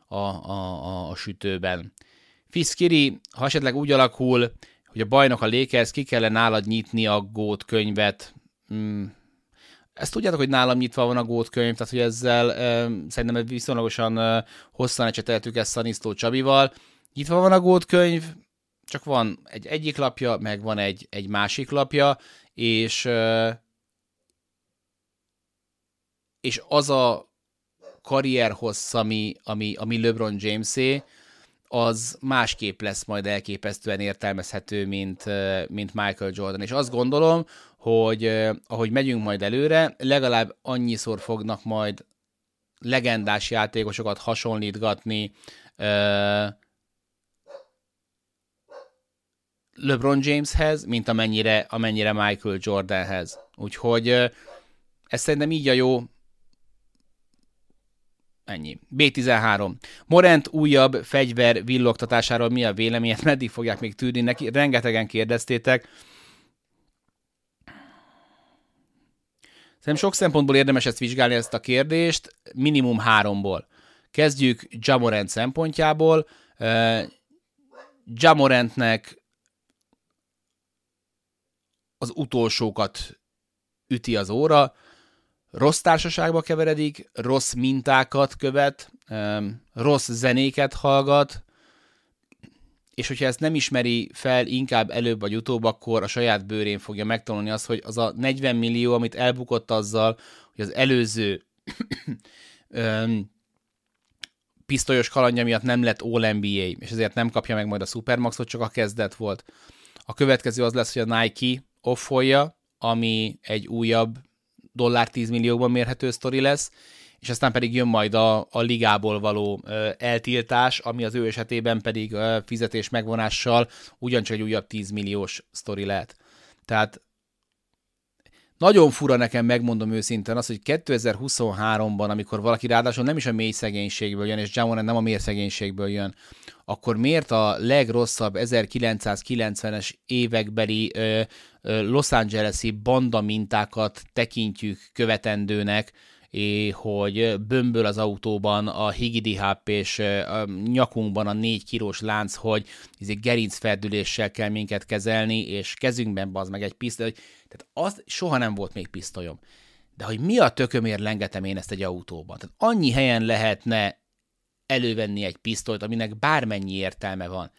a, a, a, a sütőben. Fiszkiri, ha esetleg úgy alakul, hogy a bajnok a Lakers, ki kellene nálad nyitni a gót könyvet. Hmm. Ezt tudjátok, hogy nálam nyitva van a gót könyv, tehát hogy ezzel e, szerintem viszonylagosan e, hosszan ecseteltük ezt Szanisztó Csabival. Nyitva van a gót könyv, csak van egy egyik lapja, meg van egy, egy másik lapja, és és az a karrierhossz, ami, ami, ami LeBron Jamesé, az másképp lesz majd elképesztően értelmezhető, mint, mint Michael Jordan. És azt gondolom, hogy ahogy megyünk majd előre, legalább annyiszor fognak majd legendás játékosokat hasonlítgatni LeBron Jameshez, mint amennyire, amennyire Michael Jordanhez. Úgyhogy ez szerintem így a jó, Ennyi. B13. Morent újabb fegyver villogtatásáról mi a véleményed? Meddig fogják még tűrni neki? Rengetegen kérdeztétek. Szerintem sok szempontból érdemes ezt vizsgálni, ezt a kérdést, minimum háromból. Kezdjük Jamorant szempontjából. Jamorantnek az utolsókat üti az óra rossz társaságba keveredik, rossz mintákat követ, rossz zenéket hallgat, és hogyha ezt nem ismeri fel inkább előbb vagy utóbb, akkor a saját bőrén fogja megtanulni azt, hogy az a 40 millió, amit elbukott azzal, hogy az előző pisztolyos kalandja miatt nem lett All-NBA, és ezért nem kapja meg majd a Supermaxot, csak a kezdet volt. A következő az lesz, hogy a Nike offolja, ami egy újabb dollár 10 millióban mérhető sztori lesz, és aztán pedig jön majd a, a ligából való ö, eltiltás, ami az ő esetében pedig ö, fizetés megvonással ugyancsak egy újabb 10 milliós sztori lehet. Tehát nagyon fura nekem, megmondom őszintén az, hogy 2023-ban, amikor valaki ráadásul nem is a mély szegénységből jön, és Jamoran nem a mély szegénységből jön, akkor miért a legrosszabb 1990-es évekbeli ö, Los Angeles-i banda mintákat tekintjük követendőnek, hogy bömböl az autóban a higidiháp és a nyakunkban a négy kilós lánc, hogy gerincferdüléssel kell minket kezelni, és kezünkben az meg egy pisztoly. Tehát az soha nem volt még pisztolyom. De hogy mi a tökömért lengetem én ezt egy autóban? Tehát annyi helyen lehetne elővenni egy pisztolyt, aminek bármennyi értelme van.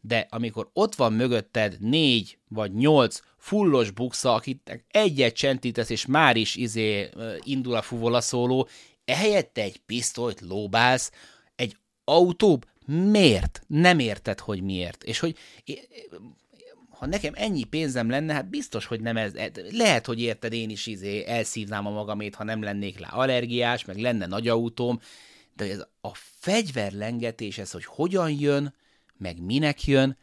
De amikor ott van mögötted négy vagy nyolc fullos buksa, akit egyet csentítesz, és már is izé indul a fuvola szóló, ehelyett egy pisztolyt lóbálsz, egy autó, miért? Nem érted, hogy miért. És hogy ha nekem ennyi pénzem lenne, hát biztos, hogy nem ez, lehet, hogy érted, én is izé elszívnám a magamét, ha nem lennék le allergiás, meg lenne nagy autóm, de ez a fegyverlengetés, ez, hogy hogyan jön, meg minek jön,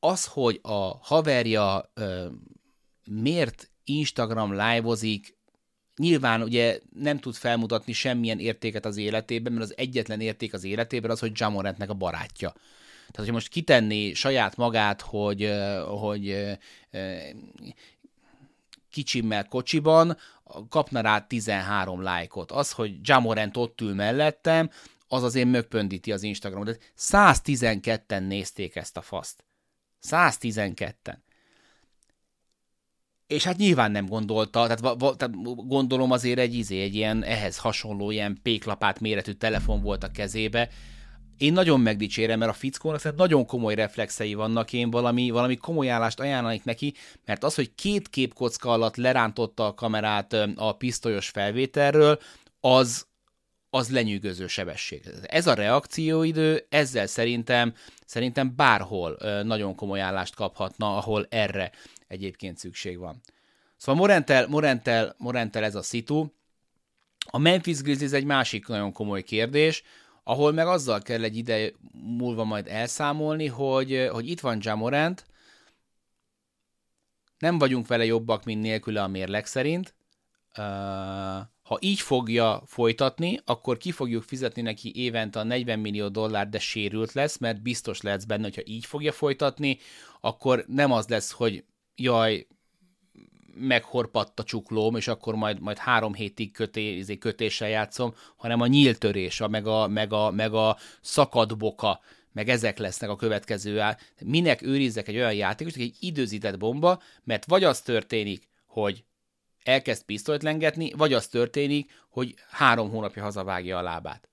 az, hogy a haverja ö, miért Instagram live-ozik, nyilván ugye nem tud felmutatni semmilyen értéket az életében, mert az egyetlen érték az életében az, hogy Jamorantnek a barátja. Tehát, hogyha most kitenni saját magát, hogy, hogy kicsimmel kocsiban, kapna rá 13 lájkot. Az, hogy Jamorant ott ül mellettem, az azért mögpöndíti az Instagramot. De 112-en nézték ezt a faszt. 112-en. És hát nyilván nem gondolta, tehát, tehát gondolom azért egy izé, egy ilyen ehhez hasonló ilyen péklapát méretű telefon volt a kezébe, én nagyon megdicsérem, mert a fickónak tehát nagyon komoly reflexei vannak, én valami, valami komoly állást ajánlanék neki, mert az, hogy két képkocka alatt lerántotta a kamerát a pisztolyos felvételről, az, az lenyűgöző sebesség. Ez a reakcióidő, ezzel szerintem, szerintem bárhol nagyon komoly állást kaphatna, ahol erre egyébként szükség van. Szóval Morentel, Morentel, Morentel ez a szitu. A Memphis Grizzlies egy másik nagyon komoly kérdés, ahol meg azzal kell egy ide múlva majd elszámolni, hogy, hogy itt van Jamorant, nem vagyunk vele jobbak, mint nélküle a mérleg szerint, Ha így fogja folytatni, akkor ki fogjuk fizetni neki évente a 40 millió dollár, de sérült lesz, mert biztos lehetsz benne, hogyha így fogja folytatni, akkor nem az lesz, hogy jaj, meghorpadt a csuklóm, és akkor majd, majd három hétig köté, izé, kötéssel játszom, hanem a nyíltörés, a, meg, a, meg, a, meg a szakadboka, meg ezek lesznek a következő áll. Minek őrizzek egy olyan játékot, egy időzített bomba, mert vagy az történik, hogy elkezd pisztolyt lengetni, vagy az történik, hogy három hónapja hazavágja a lábát.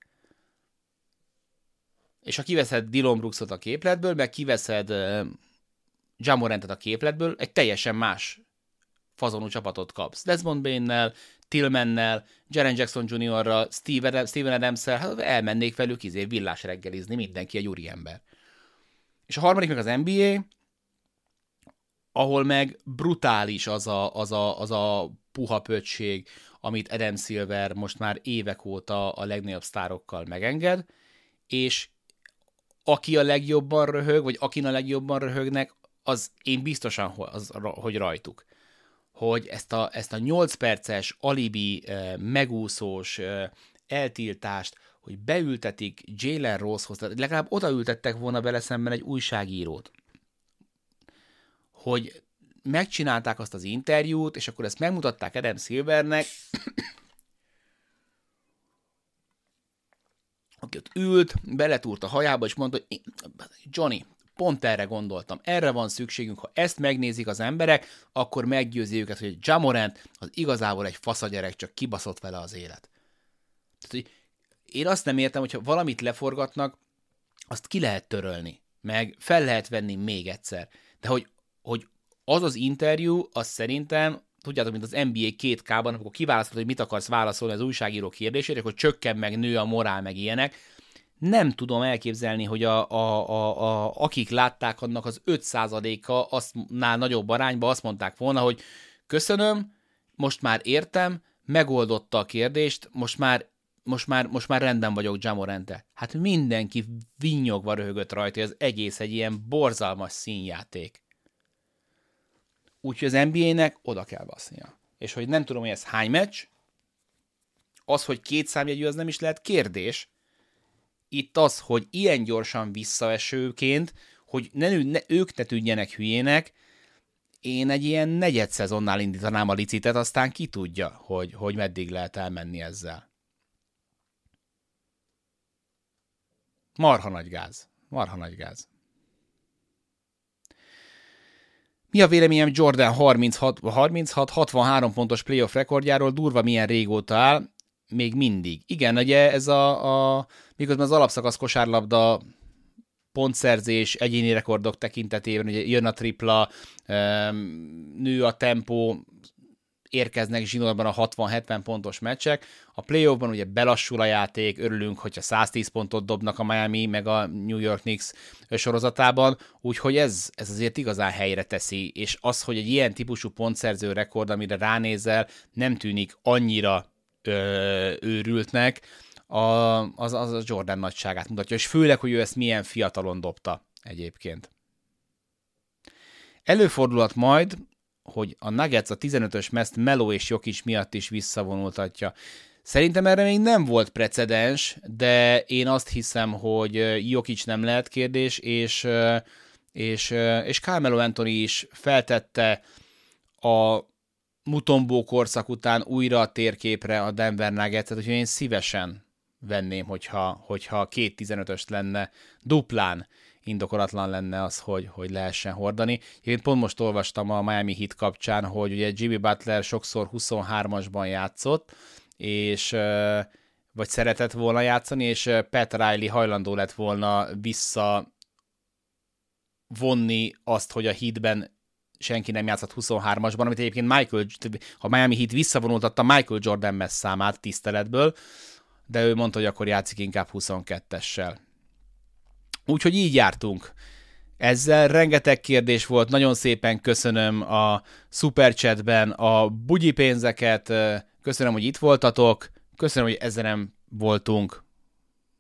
És ha kiveszed Dylan Brooksot a képletből, meg kiveszed uh, Jamorantet a képletből, egy teljesen más fazonú csapatot kapsz. Desmond Bain-nel, Tillmannel, Jaren Jackson Jr.-ral, Steven, Steven Adams-el, hát elmennék velük izé villás reggelizni, mindenki egy úri ember. És a harmadik meg az NBA, ahol meg brutális az a, az a, az a puha pöccség, amit Adam Silver most már évek óta a legnagyobb sztárokkal megenged, és aki a legjobban röhög, vagy akin a legjobban röhögnek, az én biztosan, az, hogy rajtuk. Hogy ezt a, ezt a 8 perces alibi, megúszós eltiltást, hogy beültetik Jalen Rosehoz, tehát legalább odaültettek volna bele szemben egy újságírót, hogy megcsinálták azt az interjút, és akkor ezt megmutatták Adam Silvernek, aki ott ült, beletúrt a hajába, és mondta, hogy Johnny, pont erre gondoltam, erre van szükségünk, ha ezt megnézik az emberek, akkor meggyőzi őket, hogy Jamorant az igazából egy faszagyerek, csak kibaszott vele az élet. Tehát, hogy én azt nem értem, hogyha valamit leforgatnak, azt ki lehet törölni, meg fel lehet venni még egyszer. De hogy, hogy az az interjú, az szerintem, tudjátok, mint az NBA 2K-ban, amikor kiválasztod, hogy mit akarsz válaszolni az újságíró kérdésére, hogy csökken meg nő a morál, meg ilyenek, nem tudom elképzelni, hogy a, a, a, a, akik látták annak az 5%-a aztnál nagyobb arányba azt mondták volna, hogy köszönöm, most már értem, megoldotta a kérdést, most már most már, most már rendben vagyok Jamorente. Hát mindenki vinyogva röhögött rajta, az egész egy ilyen borzalmas színjáték. Úgyhogy az NBA-nek oda kell basznia. És hogy nem tudom, hogy ez hány meccs, az, hogy két számjegyű, az nem is lehet kérdés. Itt az, hogy ilyen gyorsan visszaesőként, hogy ne, ne, ők ne tűnjenek hülyének, én egy ilyen negyed szezonnál indítanám a licitet, aztán ki tudja, hogy, hogy meddig lehet elmenni ezzel. Marha nagy gáz. Marha nagy gáz. Mi a véleményem Jordan 36-63 pontos playoff rekordjáról? Durva milyen régóta áll, még mindig. Igen, ugye ez a, a miközben az alapszakasz kosárlabda pontszerzés, egyéni rekordok tekintetében, ugye jön a tripla, nő a tempó, érkeznek zsinórban a 60-70 pontos meccsek. A playoffban ugye belassul a játék, örülünk, hogyha 110 pontot dobnak a Miami meg a New York Knicks sorozatában, úgyhogy ez, ez azért igazán helyre teszi, és az, hogy egy ilyen típusú pontszerző rekord, amire ránézel, nem tűnik annyira ö, őrültnek, a, az, az a Jordan nagyságát mutatja, és főleg, hogy ő ezt milyen fiatalon dobta egyébként. Előfordulhat majd, hogy a Nuggets a 15-ös meszt Melo és Jokic miatt is visszavonultatja. Szerintem erre még nem volt precedens, de én azt hiszem, hogy Jokic nem lehet kérdés, és, és, és Carmelo Anthony is feltette a Mutombó korszak után újra a térképre a Denver Nuggets-et, úgyhogy én szívesen venném, hogyha, hogyha két 15-öst lenne duplán indokolatlan lenne az, hogy, hogy lehessen hordani. Én pont most olvastam a Miami Heat kapcsán, hogy ugye Jimmy Butler sokszor 23-asban játszott, és vagy szeretett volna játszani, és Pat Riley hajlandó lett volna vissza vonni azt, hogy a Heatben senki nem játszott 23-asban, amit egyébként Michael, ha Miami Heat visszavonultatta Michael Jordan messz számát tiszteletből, de ő mondta, hogy akkor játszik inkább 22-essel. Úgyhogy így jártunk. Ezzel rengeteg kérdés volt, nagyon szépen köszönöm a superchatben a bugyi pénzeket, köszönöm, hogy itt voltatok, köszönöm, hogy ezzel voltunk.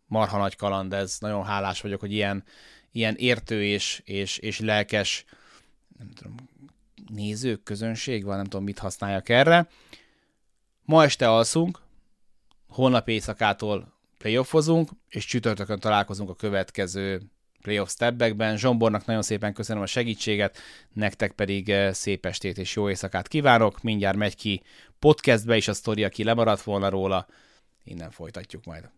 Marha nagy kaland ez, nagyon hálás vagyok, hogy ilyen, ilyen értő és, és, és lelkes nem tudom, nézők, közönség van, nem tudom, mit használjak erre. Ma este alszunk, holnap éjszakától playoffozunk, és csütörtökön találkozunk a következő playoff stepbackben. Zsombornak nagyon szépen köszönöm a segítséget, nektek pedig eh, szép estét és jó éjszakát kívánok. Mindjárt megy ki podcastbe is a sztori, aki lemaradt volna róla. Innen folytatjuk majd.